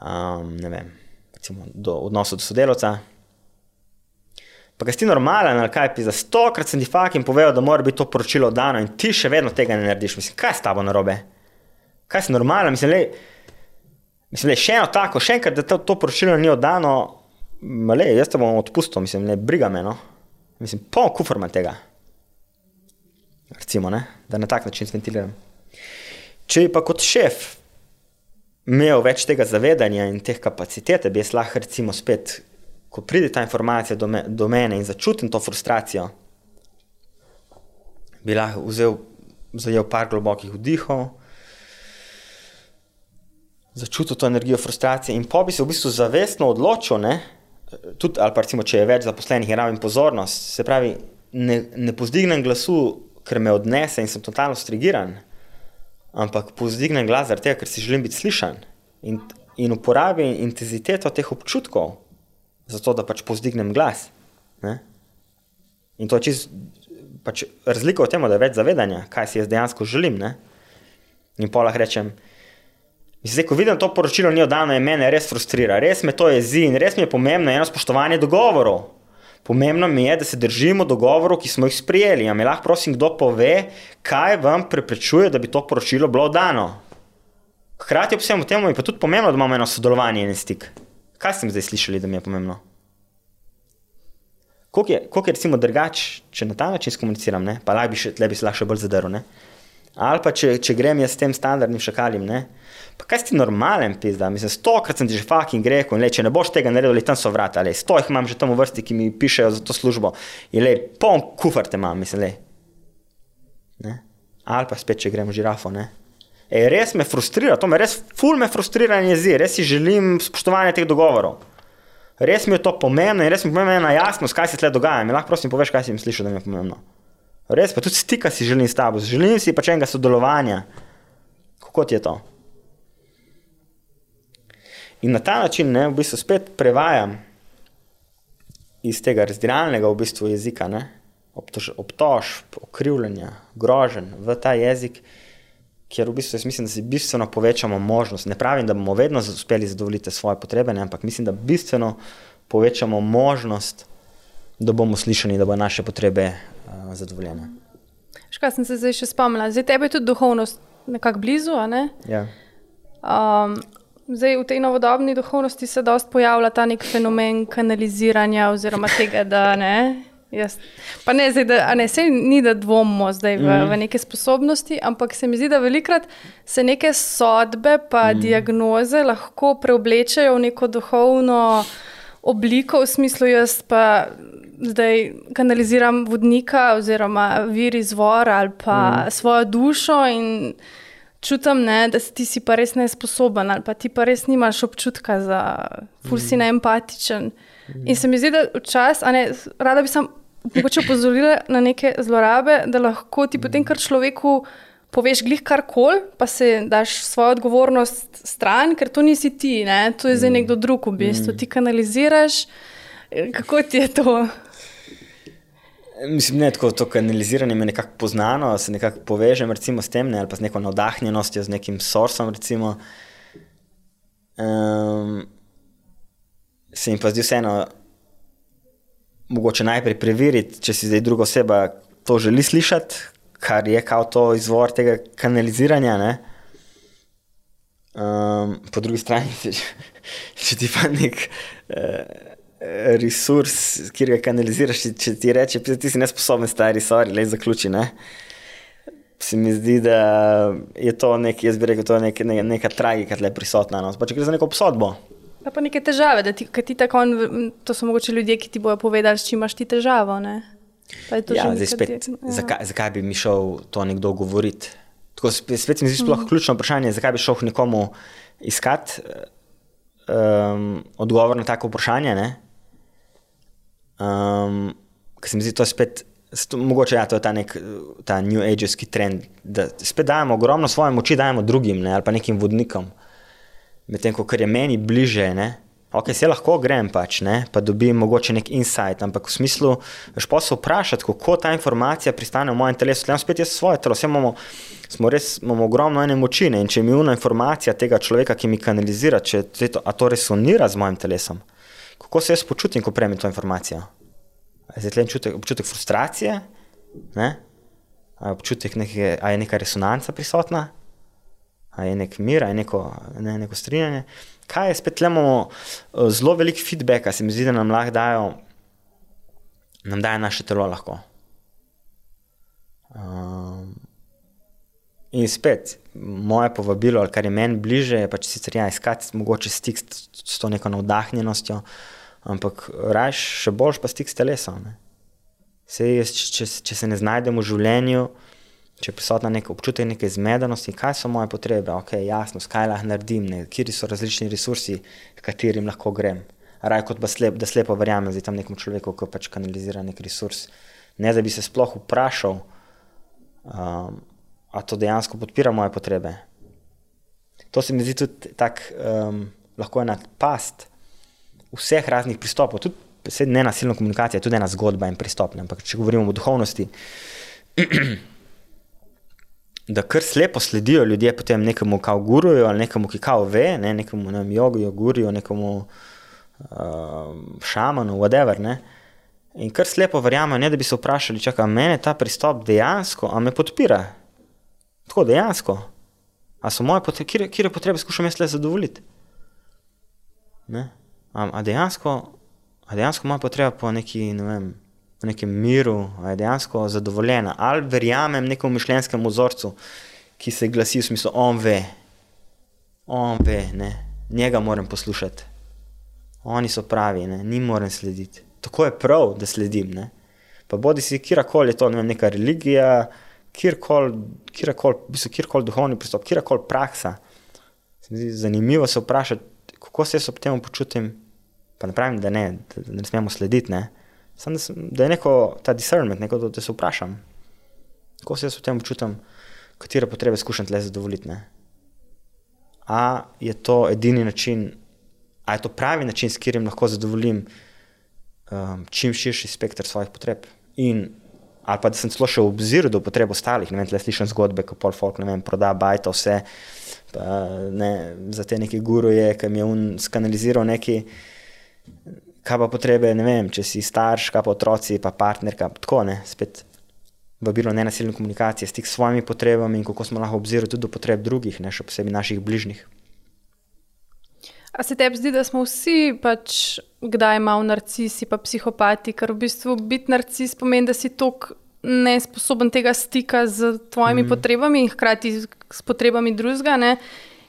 [SPEAKER 2] um, vem, recimo do odnosa do sodelavca. Pa, kaj si normalen, ali kaj, za stokrat sem ti fakt in povedal, da mora biti to poročilo dano, in ti še vedno tega ne narediš. Mislim, kaj je s tabo narobe? Kaj si normalen? Mislim, le, mislim, le, še eno tako, še enkrat, da to, to poročilo ni oddano, le, jaz te bom odpustil, mislim, le, briga me. No? Mislim, poln kufr manj tega. Recimo, ne? da na tak način ventiliram. Če pa kot šef imel več tega zavedanja in teh kapacitet, bi jaz lahko, recimo, spet, ko pride ta informacija do, me, do mene in začutim to frustracijo, bi lahko vzel, zajel par globokih vdihov, začutil to energijo frustracije in pa bi se v bistvu zavestno odločil, ne, tudi, ali pa recimo, če je več zaposlenih in rabim pozornost, se pravi, ne, ne pozdignem glasu, ker me odnese in sem totalno strigiran, ampak pozdignem glas zaradi tega, ker si želim biti slišan in, in uporabim intenziteto teh občutkov, zato da pač pozdignem glas. Ne? In to je čist pač razlika v tem, da je več zavedanja, kaj si jaz dejansko želim. Ne? In pa lahko rečem, zdaj, ko vidim to poročilo, ni oddano, je mene res frustrira, res me to jezi in res mi je pomembno eno spoštovanje dogovorov. Pomembno mi je, da se držimo dogovorov, ki smo jih sprijeli. Ampak lahko prosim, kdo pove, kaj vam preprečuje, da bi to poročilo bilo dano. Hkrati ob vsem tem je pa tudi pomembno, da imamo eno sodelovanje in stik. Kaj ste zdaj slišali, da mi je pomembno? Kako je, koliko je recimo drugače, če na ta način komuniciram, ne? pa bi, še, bi se lahko še bolj zadrl. Ali pa če, če grem jaz s tem standardnim šakalim, ne? Pa kaj si ti normalen, pizda, mislim, stokrat sem ti že fucking rekel, le, če ne boš tega naredil, tam so vrata, le, sto jih imam že tam v vrsti, ki mi pišejo za to službo, in le, poln kufr te imam, mislim, le. Ne? Ali pa spet, če gremo žirafo, ne. E, res me frustrira, to me res, ful me frustrira in jezi, res si želim spoštovanja teh dogovorov. Res mi je to pomembno in res mi je pomembno, jasnost, kaj se tle dogaja. Mi lahko prosim poveš, kaj si mi slišal, da mi je pomembno. Res pa tudi stika si želim s tabo, želim si pač enega sodelovanja. Kako je to? In na ta način ne, v bistvu spet prevajam iz tega razdiralnega v bistvu jezika, ne, obtožb, okrivljanja, grožen v ta jezik kjer v bistvu jaz mislim, da si bistveno povečamo možnost. Ne pravim, da bomo vedno uspeli zadovoljiti svoje potrebe, ne, ampak mislim, da bistveno povečamo možnost, da bomo slišani, da bodo naše potrebe uh, zadovoljene.
[SPEAKER 1] Škaj sem se zdaj še spomnila, zdaj tebi je tudi duhovnost nekako blizu. Ne?
[SPEAKER 2] Ja.
[SPEAKER 1] Um, zdaj v tej novodobni duhovnosti se dosta pojavlja ta nek fenomen kanaliziranja oziroma tega, da ne. Jaz. Pa ne, zdaj, da, ne, se ni da dvomimo zdaj v, mm. v neke sposobnosti, ampak se mi zdi, da velikrat se neke sodbe pa mm. diagnoze lahko preoblečajo v neko duhovno obliko, v smislu jaz pa zdaj kanaliziram vodnika oziroma vir izvora ali pa mm. svojo dušo in čutim, ne, da ti si pa res nesposoben ali pa ti pa res nimaš občutka za ful si mm. neempatičen. In se mi zdi, da včasih, rada bi sem mogoče opozorila na neke zlorabe, da lahko ti potem kar človeku poveš glih karkoli, pa se daš svojo odgovornost stran, ker to nisi ti, ne? to je zdaj mm. nekdo drug, v bistvu mm. ti kanaliziraš. Kako ti je to?
[SPEAKER 2] Mislim, da je to kanaliziranje nekako poznano, se nekako povežem recimo, s tem, ne, ali pa z neko navdahnjenostjo, z nekim sorsom. Recimo. Um, se jim pa zdi vseeno mogoče najprej preveriti, če si zdaj druga oseba to želi slišati, kar je kao to izvor tega kanaliziranja. Um, po drugi strani, če, [LAUGHS] če ti pa nek uh, resurs, ki ga kanaliziraš, če ti reče, ti si nesposoben, stari, sorry, le zaključi. Ne? Se mi zdi, da je to nek, jaz bi rekel, to je nek, ne, neka tragika, je prisotna. No? Pa če gre za neko obsodbo.
[SPEAKER 1] Pa, pa neke težave, da ti, ti tako, to so mogoče ljudje, ki ti bodo povedali, s čim imaš ti težavo.
[SPEAKER 2] Ja, zdaj spet, ja. zakaj, zakaj bi mi šel to nekdo govoriti? Tako, spet, spet mi zdi sploh mm. ključno vprašanje, zakaj bi šel nekomu iskati um, odgovor na tako vprašanje. Um, ker se mi zdi to spet. Mogoče ja, to je ta, nek, ta New Age-ski trend, da spet dajemo ogromno svoje moči, dajemo drugim ne, ali pa nekim vodnikom medtem ko je meni bliže. Ne? Ok, se lahko grem, pač, ne, pa dobim mogoče nek insight, ampak v smislu, veš pa se vprašati, kako ta informacija pristane v mojem telesu. Tam spet je svoje telo, vse imamo, smo res, imamo ogromno ene moči in če mi je una informacija tega človeka, ki mi kanalizira, če to, to resonira z mojim telesom, kako se jaz počutim, ko prejmem to informacijo? Je to občutek, občutek frustracije, ne? a, občutek neke, a je neka resonanca prisotna? ali je nek mir, ali je neko, ne, neko strinjanje. Kaj je spet, imamo eh, zelo velik feedback, se mi zdi, da nam lahko dajo, nam daje naše telo lahko. Um, in spet, moje povabilo, ali kar je meni bliže, je pač sicer ja, iskati mogoče stik s, s to neko navdahnjenostjo, ampak raje še boljš pa stik s telesom. Ne? Sej, jaz, če, če se ne znajdem v življenju, če je prisotna neka občutek neke zmedenosti, kaj so moje potrebe, ok, jasno, kaj lahko naredim, kje so različni resursi, k katerim lahko grem. Raj kot slep, da slepo verjamem za tam nekom človeku, ki pač kanalizira nek resurs. Ne da bi se sploh vprašal, um, a to dejansko podpira moje potrebe. To se mi zdi tudi tako, um, lahko ena past vseh raznih pristopov, tudi ne nasilna komunikacija, tudi ena zgodba in pristop. Ampak če govorimo o duhovnosti, [CLEARS THROAT] da kar slepo sledijo ljudje potem nekemu, ki gurujo, ali nekemu, ki kao ve, ne, nekemu ne, jogu, gurijo, nekemu uh, šamanu, whatever. Ne. In kar slepo verjamem, ne da bi se vprašali, če me ta pristop dejansko, a me podpira. Tako dejansko. A so moje potrebe, kje, kje potrebe skušam jaz le zadovoljiti? Ne? A, a dejansko, a dejansko moja potreba po neki, ne vem, v nekem miru, je dejansko zadovoljena. Ali verjamem nekemu mišljenjskemu vzorcu, ki se glasi v smislu, on ve, on ve, ne? njega moram poslušati, oni so pravi, ne? ni moram slediti. Tako je prav, da sledim. Ne? Pa bodi si kjerkoli je to, ne vem, neka religija, kjerkoli, kjerkoli, kjerkoli duhovni pristop, kjerkoli praksa. Zanimivo se vprašati, kako se jaz ob tem počutim. Pa ne pravim, da ne, da ne smemo slediti. Ne? Sam, da, sem, da je neko ta discernment, neko, da, da se vprašam, kako se jaz v tem čutim, katere potrebe skušam tle zadovoljiti. Ne? A je to edini način, a je to pravi način, s katerim lahko zadovoljim um, čim širši spekter svojih potreb. In, ali pa da sem celo še v obziru do potreb ostalih, ne vem, tle slišim zgodbe, kako pol folk, vem, proda bajta vse. Pa, ne, za te neki guruje, ki mi je on skanaliziral neki kaj pa potrebe, ne vem, če si starš, kaj pa otroci, pa partnerka, tako ne, spet vabilo nenasilne komunikacije, stik s svojimi potrebami in kako smo lahko obzirali tudi do potreb drugih, ne še posebej naših bližnjih.
[SPEAKER 1] A se tebi zdi, da smo vsi pač kdaj malo narcisi, pa psihopati, ker v bistvu biti narcis pomeni, da si tok nesposoben tega stika z tvojimi mm. potrebami in hkrati s potrebami drugega.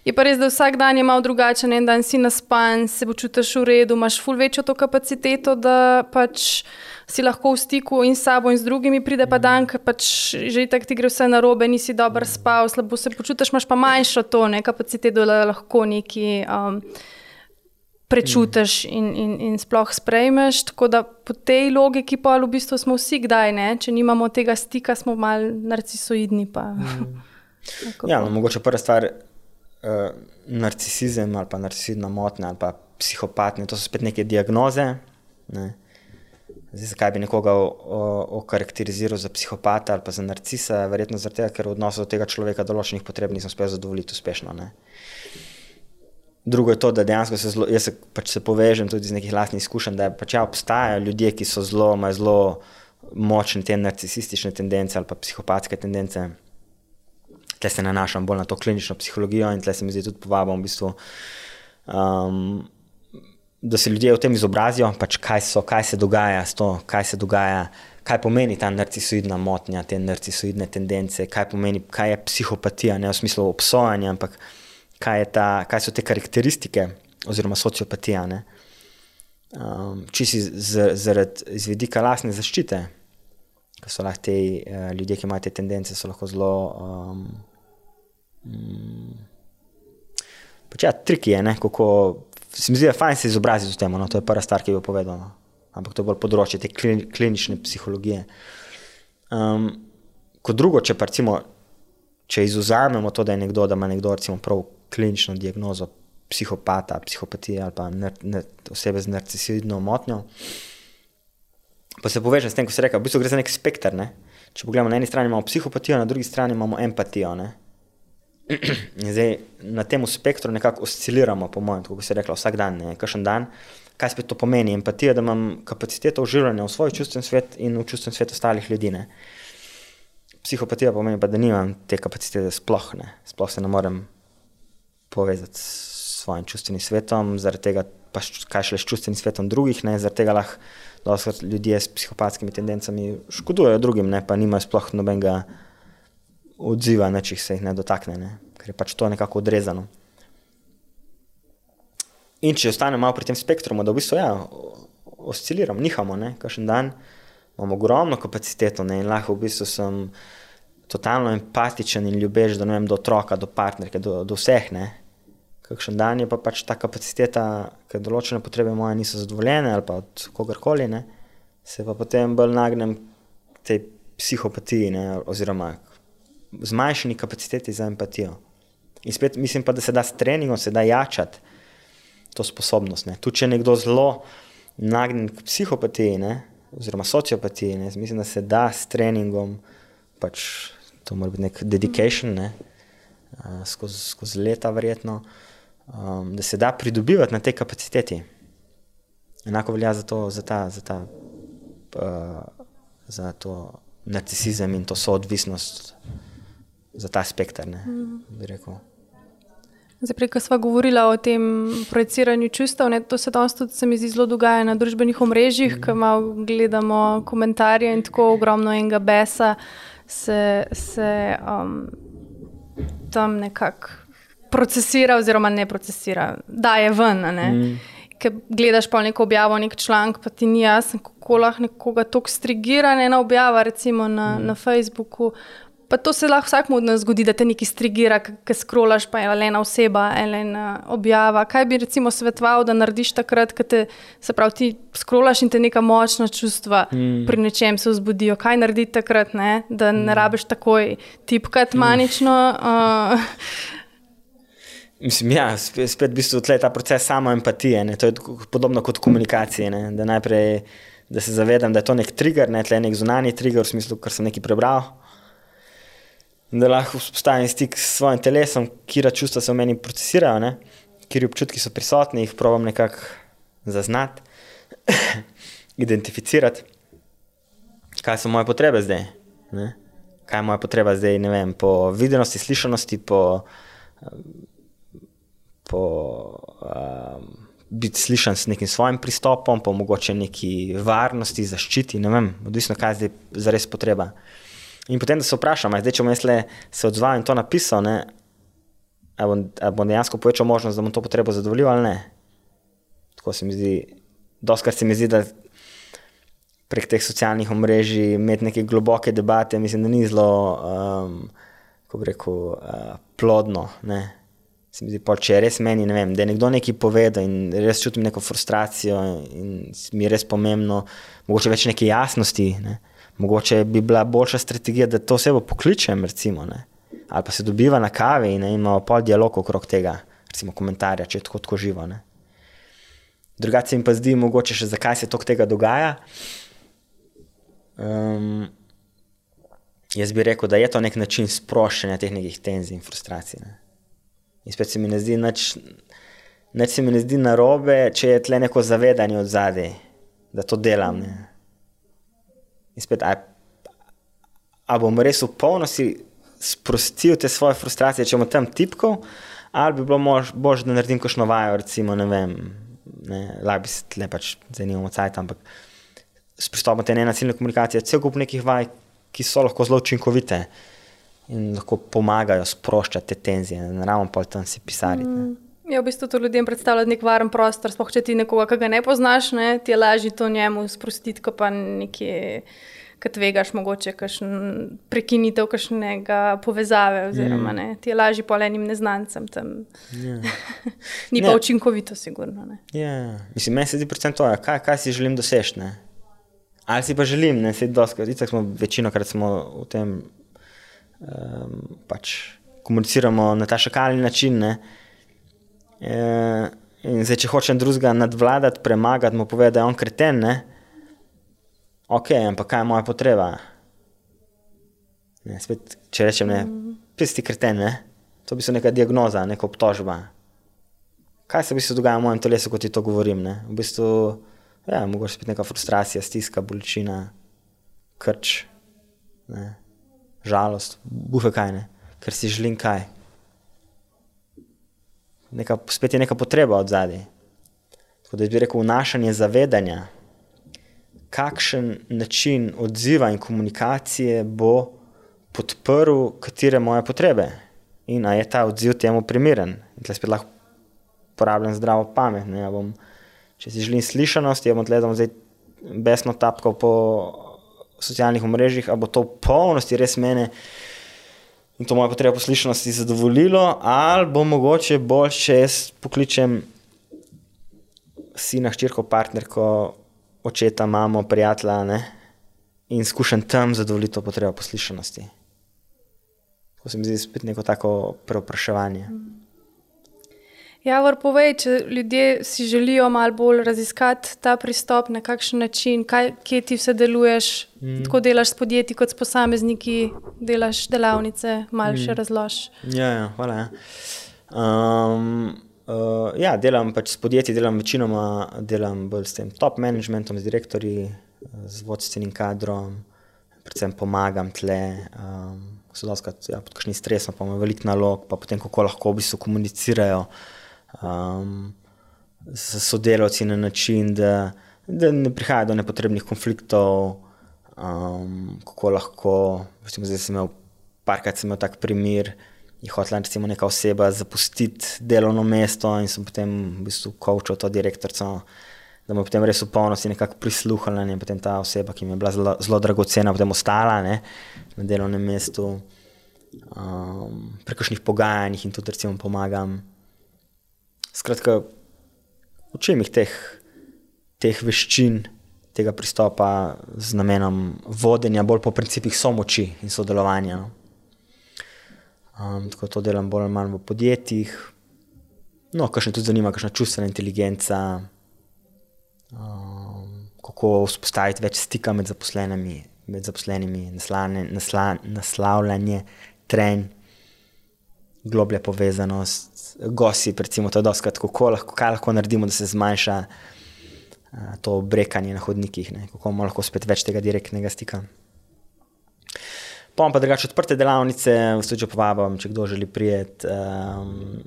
[SPEAKER 1] Je pa res, da vsak dan je malo drugačen, en dan si naspan, se počutiš v redu, imaš ful večjo to kapaciteto, da pač si lahko v stiku in s sabo in z drugimi, pride pa dan, ki pač že tako ti gre vse na robe, nisi dobro spal, slabo se počutiš, imaš pa manjšo to ne, kapaciteto, da lahko neki. Um, Prečutiš in, in, in sploh sprejmeš. Tako da po tej logiki, pa v bistvu smo vsi kdaj, ne? če nimamo tega stika, smo malo narcisoidni. Mm. [LAUGHS]
[SPEAKER 2] ja, no, mogoče prva stvar, uh, narcisizem ali pa narcisidna motnja ali pa psihopatija, to so spet neke diagnoze. Ne. Zdaj, zakaj bi nekoga okarakteriziral za psihopata ali pa za narcisa? Verjetno zato, ker v odnosu do tega človeka določenih potreb nisem uspel zadovoljiti uspešno. Ne. Drugo je to, da dejansko se, zelo, se, pač se povežem tudi iz nekih vlastnih izkušenj, da pač ja, obstajajo ljudje, ki so zelo, imajo zelo močne te narcisistične tendence ali pa psihopatske tendence tle se nanašam bolj na to klinično psihologijo in tle se mi zdi tudi povabom, v bistvu, um, da se ljudje v tem izobrazijo, pač kaj, so, kaj se dogaja s to, kaj se dogaja. Kaj pomeni ta narcisoidna motnja, te narcisoidne tendence, kaj pomeni, kaj je psihopatija, ne v smislu obsojanja, ampak kaj, ta, kaj so te karakteristike, oziroma sociopatija. Um, če si zaradi izvedika lastne zaščite, ki so lahko ti uh, ljudje, ki imajo te tendence, so lahko zelo. Um, um, pač ja, triki je, ne, kako se mi zdi, da je fajn se izobraziti v tem. No, to je prva stvar, ki je povedala. No. Ampak to je bolj področje te klinične psihologije. Um, kot drugo, če pa recimo, če izuzamemo to, da je nekdo, da ima nekdo recimo prav klinično diagnozo psihopata, psihopatije ali pa ner, ner, osebe z narcisoidno motnjo pa se poveže s tem, ko se reče, v bistvu gre za nek spekter. Ne? Če pogledamo, na eni strani imamo psihopatijo, na drugi strani imamo empatijo. [CLEARS THROAT] Zdaj, na tem spektru nekako osciliramo, po mojem, kot se je rekla, vsak dan, kakšen dan. Kaj spet to pomeni? Empatija, da imam kapaciteto uživanja v svoj čustven svet in v čustven svet ostalih ljudi. Ne? Psihopatija pomeni pa, da nimam te kapacitete sploh, ne? sploh se ne morem povezati s svojim čustvenim svetom, zaradi tega pa kaj šele s čustvenim svetom drugih, ne? zaradi tega lahko ljudje s psihopatskimi tendencami škodujejo drugim, ne, pa nimajo sploh nobenega odziva, ne, če se jih ne dotakne, ne, ker je pač to nekako odrezano. In če ostanemo malo pri tem spektru, da v bistvu ja, osciliramo, nihamo, ne, kakšen dan imam ogromno kapaciteto ne, in lahko v bistvu sem totalno empatičen in ljubež do, vem, do otroka, do partnerke, do, do vseh. Ne. Kakšen dan je pa pač ta kapaciteta, ker določene potrebe moje niso zadovoljene ali pa od kogarkoli, ne, se pa potem bolj nagnem k tej psihopatiji ne, oziroma zmanjšani kapaciteti za empatijo. In spet mislim pa, da se da s treningom, se da jačati to sposobnost. Tudi če je nekdo zelo nagnjen k psihopatiji, ne, oziroma sociopatiji, ne, mislim, da se da s treningom, pač to mora biti nek dedication, ne, uh, skozi, skozi leta, verjetno, um, da se da pridobivati na tej kapaciteti. Enako velja za to, za ta, za ta, uh, za to narcisizem in to soodvisnost, za ta spektr. Ne, rekel.
[SPEAKER 1] Zdaj, ko smo govorili o tem projiciranju čustev, ne, to se danes tudi se mi zdi zelo dogaja na družbenih omrežjih, mm. ko malo gledamo komentarje in tako ogromno enega besa se, se um, tam nekako procesira, oziroma ne procesira, da je ven. Mm. Ker gledaš pa neko objavo, nek članek, pa ti ni jasno, kako lahko nekoga tako strigira, ena objava, recimo na, mm. na Facebooku. Pa to se lahko vsakmu od nas zgodi, da te nekaj strigira, ki skrolaš, pa je ena oseba, ena objava. Kaj bi recimo svetoval, da narediš takrat, ko te, se pravi, ti skrolaš in te neka močna čustva mm. pri nečem se vzbudijo. Kaj narediti takrat, ne? da ne mm. rabiš takoj tipkati mm. manično? Uh.
[SPEAKER 2] Mislim, ja, spet, spet v bistvu tle ta proces samo empatije. Ne? To je podobno kot komunikacija. Da najprej da se zavedam, da je to nek trigger, ne tle nek zunani trigger, v smislu, ker sem nekaj prebral da lahko vzpostavim stik s svojim telesom, kira čustva se v meni procesirajo, kjer občutki so prisotni, jih provam nekako zaznati, [COUGHS] identificirati, kaj so moje potrebe zdaj. Ne? Kaj je moja potreba zdaj, ne vem, po videnosti, slišanosti, po, po um, biti slišan s nekim svojim pristopom, po mogoče neki varnosti, zaščiti, ne vem, odvisno, kaj je zdaj zares potreba. In potem, da se vprašam, zdaj, če bom jaz se odzval in to napisal, ne, ali bom, bom dejansko povečal možnost, da bom to potrebo zadovoljil ali ne. Tako se mi zdi, doskrat se mi zdi, da prek teh socialnih omrežij imeti neke globoke debate, mislim, da ni zelo, um, kako bi rekel, uh, plodno. Ne. Se mi zdi, pol, če je res meni, ne vem, da je nekdo nekaj povedal in res čutim neko frustracijo in mi je res pomembno, mogoče več neke jasnosti. Ne. Mogoče bi bila boljša strategija, da to osebo pokličem, recimo, ali pa se dobiva na kavi in imamo pol dialog okrog tega, recimo komentarja, če je tako, tako živo. Ne? Drugače mi pa zdi, mogoče še zakaj se to tega dogaja. Um, jaz bi rekel, da je to nek način sproščanja teh nekih tenzij in frustracij. Ne? In spet se mi ne zdi nič, nič se mi ne zdi narobe, če je tle neko zavedanje od zadaj, da to delam. Ne? In spet, a, a bom res v polnosti sprostil te svoje frustracije, če bom tam tipkal, ali bi bilo mož, bož, da naredim kakšno vajo, recimo, ne vem, ne, lahko bi se tle pač zanimalo cajt, ampak s pristopom te nenasilne komunikacije, cel kup nekih vaj, ki so lahko zelo učinkovite in lahko pomagajo sproščati te tenzije, ne ravno pol tam si pisariti. Mm.
[SPEAKER 1] Ja, v bistvu to ljudem predstavlja nek varen prostor, sploh če ti nekoga, ki ga ne poznaš, ne, ti je lažje to njemu sprostiti, kot pa nekje, ki tvegaš, mogoče prekinitev kakšnega povezave. Oziroma, mm. ne, ti je lažje po enim neznancem tam. Yeah. Ja. [LAUGHS] Ni pa učinkovito, sigurno.
[SPEAKER 2] Ja, mislim, meni se zdi predvsem to, kaj, kaj si želim doseči. Ali si pa želim, ne se dosti, tako smo večino krat smo v tem um, pač komuniciramo na ta šakalni način. Ne, E, in zdaj, če hočem drugega nadvladati, premagati, mu povedati, da je on kreten, ne? ok, ampak kaj je moja potreba? Ne, spet, če rečem, ne, pisti kreten, ne? to bi se neka diagnoza, neka obtožba. Kaj se v bistvu dogaja v mojem telesu, ko ti to govorim? Ne? V bistvu, ja, mogoče spet neka frustracija, stiska, bolečina, krč, ne? žalost, bufe kaj ne, ker si želim kaj neka, spet je neka potreba od zadaj. Tako da bi rekel, vnašanje zavedanja, kakšen način odziva in komunikacije bo podprl katere moje potrebe in ali je ta odziv temu primeren. In tukaj spet lahko uporabljam zdravo pamet. Ja bom, če si želim slišanosti, ja bom tle, da bom zdaj besno tapkal po socialnih omrežjih, ali bo to v polnosti res mene in to moja potreba poslušanosti zadovoljilo, ali bo mogoče bolj, če jaz pokličem sina, ščirko, partnerko, očeta, mamo, prijatelja ne? in skušam tam zadovoljiti to potrebo poslušanosti. To se mi zdi spet neko tako preopraševanje.
[SPEAKER 1] Ja, vrj povej, če ljudje si želijo malo bolj raziskati ta pristop, na kakšen način, kaj, kje ti vse deluješ, mm. tako delaš s podjetji, kot s posamezniki, delaš delavnice, malo mm. še razlož.
[SPEAKER 2] Ja, ja hvala. Ja. Um, uh, ja, delam pač s podjetji, delam večinoma delam bolj s tem top managementom, z direktorji, z vodstvenim kadrom, predvsem pomagam tle. Um, So doskrat ja, pod kakšnim stresom, pa imajo veliko nalog, pa potem kako lahko v bistvu komunicirajo um, s sodelavci na način, da, da ne prihaja do nepotrebnih konfliktov, um, kako lahko. Recimo, zdaj sem imel parkrat imel tak primer. Je hotela recimo neka oseba zapustiti delovno mesto, in sem potem v bistvu kočil to direktorico, da mu potem res v polnosti nekako prisluhnila. In potem ta oseba, ki mi je bila zelo, zelo dragocena, potem ostala ne, na delovnem mestu, um, prekošnih pogajanjih in tudi recimo pomagam. Skratka, učim jih teh, teh veščin, tega pristopa z namenom vodenja, bolj po principih samoči in sodelovanja. No. Um, tako to delam bolj ali manj v podjetjih. No, kar še tudi zanima, kakšna čustvena inteligenca, um, kako vzpostaviti več stika med zaposlenimi, med zaposlenimi naslavljanje, nasla, naslavljanje trenj globlja povezanost, gosi, recimo, to je dosti kratko, kako lahko, kaj lahko naredimo, da se zmanjša uh, to brekanje na hodnikih, ne? kako imamo lahko spet več tega direktnega stika. Pom pa drugače odprte delavnice, vse če povabim, če kdo želi prijeti. Um,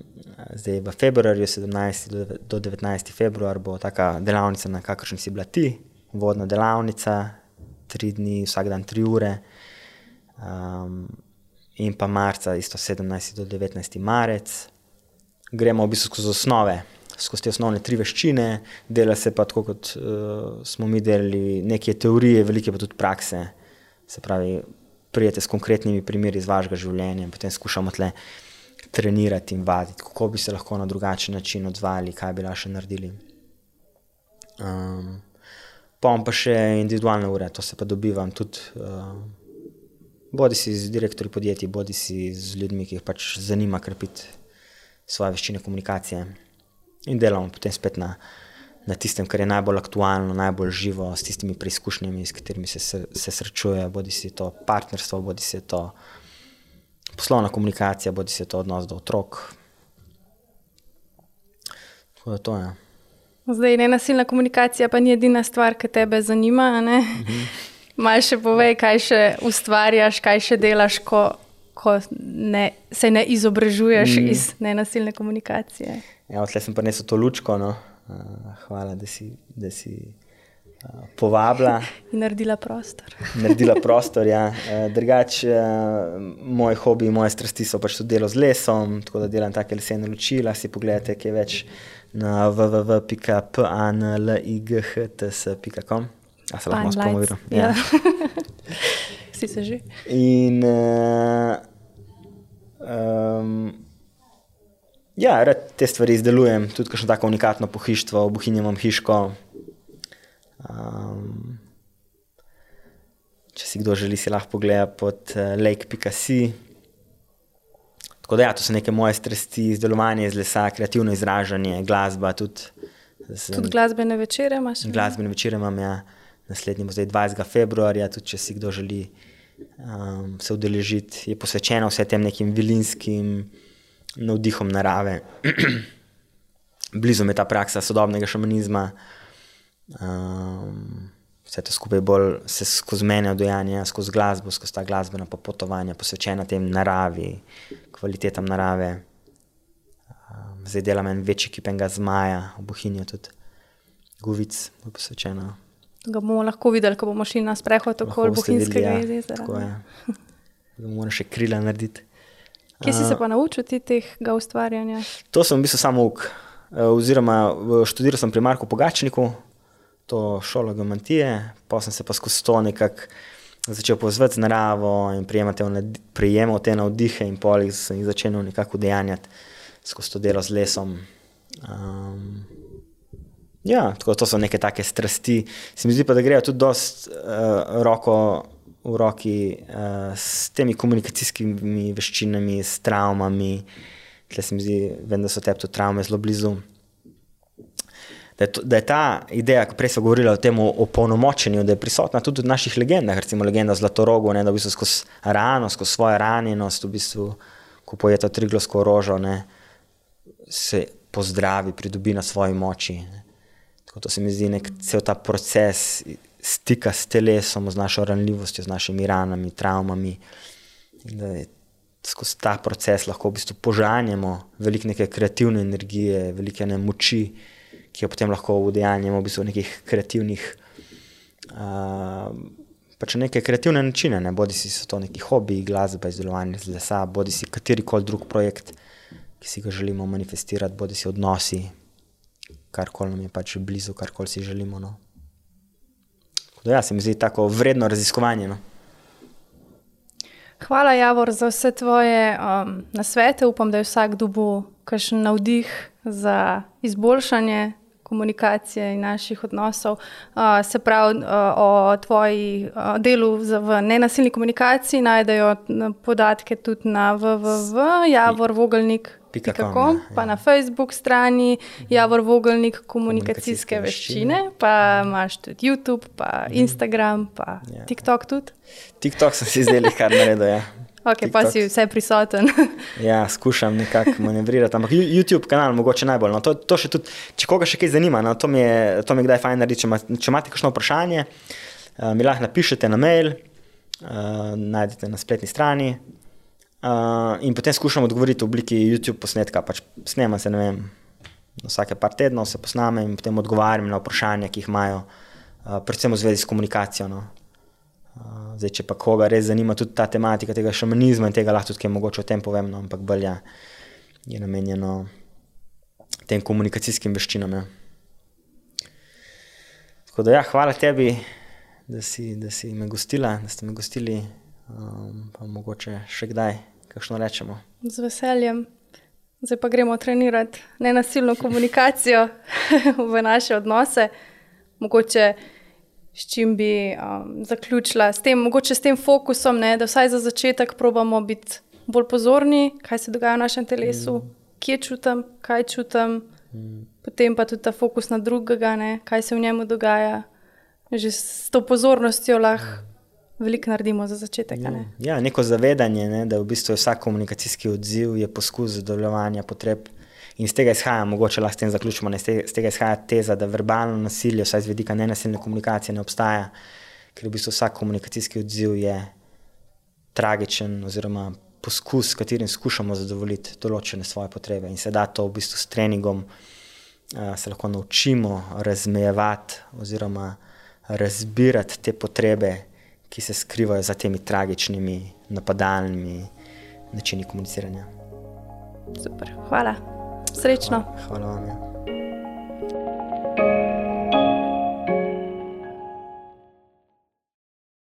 [SPEAKER 2] zdaj v februarju, 17. do 19. februar, bo taka delavnica, na kakršni si bila ti, vodna delavnica, tri dni, vsak dan tri ure. Um, in pa marca, isto 17 do 19 marec. Gremo v bistvu skozi osnove, skozi te osnovne tri veščine, dela se pa tako, kot uh, smo mi delali, nekaj teorije, velike pa tudi prakse. Se pravi, prijete s konkretnimi primeri iz vašega življenja in potem skušamo tle trenirati in vaditi, kako bi se lahko na drugačen način odzvali, kaj bi lahko naredili. Um, pa pa še individualne ure, to se pa dobivam tudi. Uh, bodi si z direktorji podjetij, bodi si z ljudmi, ki jih pač zanima krepiti svoje veščine komunikacije. In delamo potem spet na, na tistem, kar je najbolj aktualno, najbolj živo, s tistimi preizkušnjami, s katerimi se, se, se srečuje, bodi si to partnerstvo, bodi si to poslovna komunikacija, bodi si to odnos do otrok. Tako da to je. Ja.
[SPEAKER 1] Zdaj, nenasilna komunikacija pa ni edina stvar, ki te zanima. Mhm. Malo še povej, kaj še ustvarjaš, kaj še delaš, ko, ko ne, se ne izobražuješ mm. iz nenasilne komunikacije.
[SPEAKER 2] Ja, Odtlej sem prinesel to lučko. No. Uh, hvala, da si, da si uh, povabila. [LAUGHS]
[SPEAKER 1] In naredila prostor. [LAUGHS]
[SPEAKER 2] naredila prostor. Ja. Uh, Drugač, uh, moj hobi, moje strasti so pač tudi delo z lesom, tako da delam take lesene luči. Si pogledate, kaj je več na www.panlights.com. A se lahko spomoviram. Ja. ja. [LAUGHS]
[SPEAKER 1] si se že.
[SPEAKER 2] In uh, um, ja, rad te stvari izdelujem, tudi kakšno tako unikatno pohištvo, obuhinjem imam hiško. Um, če si kdo želi, si lahko pogleda pod uh, lake.si. Tako da, ja, to so neke moje strasti, izdelovanje iz lesa, kreativno izražanje, glasba. Tudi,
[SPEAKER 1] tudi glasbene večere imaš?
[SPEAKER 2] Glasbene večere imam, ja naslednji bo zdaj 20. februarja, tudi če si kdo želi um, se udeležiti, je posvečena vsem tem nekim vilinskim navdihom narave. [CLEARS THROAT] Blizu me ta praksa sodobnega šamanizma. Um, vse to skupaj bolj se skozi mene odvijanja, skozi glasbo, skozi ta glasbena popotovanja, posvečena tem naravi, kvalitetam narave. Um, zdaj delam en večji kipenga zmaja, obuhinjo tudi. Guvic bo posvečena
[SPEAKER 1] ga bomo lahko videli, ko bomo šli na sprehod okoli Bohinjskega ja. jezera.
[SPEAKER 2] Da moramo še krila narediti.
[SPEAKER 1] Kje si se pa naučil tega ustvarjanja?
[SPEAKER 2] To sem v bistvu samo uk. E, oziroma, študiral sem pri Marku Pogačniku, to šolo geomantije, pa sem se pa skozi to nekako začel povezovati z naravo in prijemal te navdihe, in polih sem jih začel nekako dejanjati skozi to delo z lesom. Um, ja, tako, to so neke take strasti. Se mi zdi pa, da grejo tudi dost uh, roko v roki uh, s temi komunikacijskimi veščinami, s travmami. Tle se mi zdi, vem, da so te tudi travme zelo blizu. Da je, to, da je ta ideja, ki prej smo govorili o tem opolnomočenju, da je prisotna tudi v naših legendah, recimo legenda Zlatorogu, ne, da v bistvu skozi rano, skozi svojo ranjenost, v bistvu, ko pojeta triglovsko rožo, ne, se pozdravi, pridobi na svoji moči. Ne. Tako to se mi zdi nek cel ta proces stika s telesom, z našo ranljivostjo, z našimi ranami, travmami. Da je skozi ta proces lahko v bistvu požanjemo veliko neke kreativne energije, velike ne moči, ki jo potem lahko udejanjamo v bistvu nekih kreativnih. Uh, Pač neke kreativne načine, ne? bodi si to neki hobi, glasba, izdelovanje z lesa, bodi si katerikoli drug projekt, ki si ga želimo manifestirati, bodi si odnosi, karkoli nam je pač blizu, karkoli si želimo. No? Da, ja, se mi zdi tako vredno raziskovanje. No.
[SPEAKER 1] Hvala, Javor, za vse tvoje um, nasvete. Upam, da je vsak dobil kakšen navdih za izboljšanje komunikacije in naših odnosov. Uh, se pravi, uh, o tvoji uh, delu v nenasilni komunikaciji najdejo podatke tudi na www.javorvogelnik.com. Pikako, ja, pa na Facebook strani mhm. Javor Vogelnik, komunikacijske, komunikacijske veščine, veščine, pa mhm. imaš tudi YouTube, pa mhm. Instagram, pa ja. TikTok tudi.
[SPEAKER 2] TikTok sem si zdaj kar naredil. Ja.
[SPEAKER 1] Okay, pa si vse prisoten. [LAUGHS]
[SPEAKER 2] ja, skušam nekako manevrirati. Ampak YouTube kanal, mogoče najbolj. No, to, to tudi, če koga še kaj zanima, no, to, mi je, to mi kdaj fajn narediti. Če, ima, če imate kakšno vprašanje, uh, mi lahko napišete na mail, uh, najdete na spletni strani. Uh, in potem skušam odgovoriti v obliki YouTube posnetka. Pač Snemam se, ne vem, vsake par tednov se posnamem in potem odgovarjam na vprašanja, ki jih imajo, uh, predvsem v zvezi s komunikacijo. No. Uh, zdaj, če pa koga res zanima tudi ta tematika tega šamanizma in tega lahko tudi mogoče o tem povem, no, ampak bolj ja, je namenjeno tem komunikacijskim veščinam. Ja. Tako da, ja, hvala tebi, da si, da si me gostila, da ste me gostili um, pa mogoče še kdaj, kakšno rečemo.
[SPEAKER 1] Z veseljem. Zdaj pa gremo trenirati nenasilno komunikacijo [LAUGHS] v naše odnose. Mogoče s čim bi um, zaključila, s tem, mogoče s tem fokusom, ne, da vsaj za začetek probamo biti bolj pozorni, kaj se dogaja v našem telesu, mm. kje čutim, kaj čutim, mm. potem pa tudi ta fokus na drugega, ne, kaj se v njemu dogaja. Že s to pozornostjo lahko veliko naredimo za začetek. Ne?
[SPEAKER 2] Ja, ja, neko zavedanje, ne, da v bistvu je vsak komunikacijski odziv poskus zadovoljevanja potreb. In iz tega izhaja, mogoče lahko s tem zaključimo, tega, iz tega izhaja teza, da verbalno nasilje, vsaj z vidika nenasilne komunikacije, ne obstaja, ker v bistvu vsak komunikacijski odziv je tragičen, oziroma poskus, s katerim skušamo zadovoljiti določene svoje potrebe. In se da to v bistvu s treningom, uh, se lahko naučimo razmejevati oziroma razbirati te potrebe, ki se skrivajo za temi tragičnimi, napadalnimi načini komuniciranja.
[SPEAKER 1] Super, hvala. Srečno.
[SPEAKER 2] Hvala vam. Ja.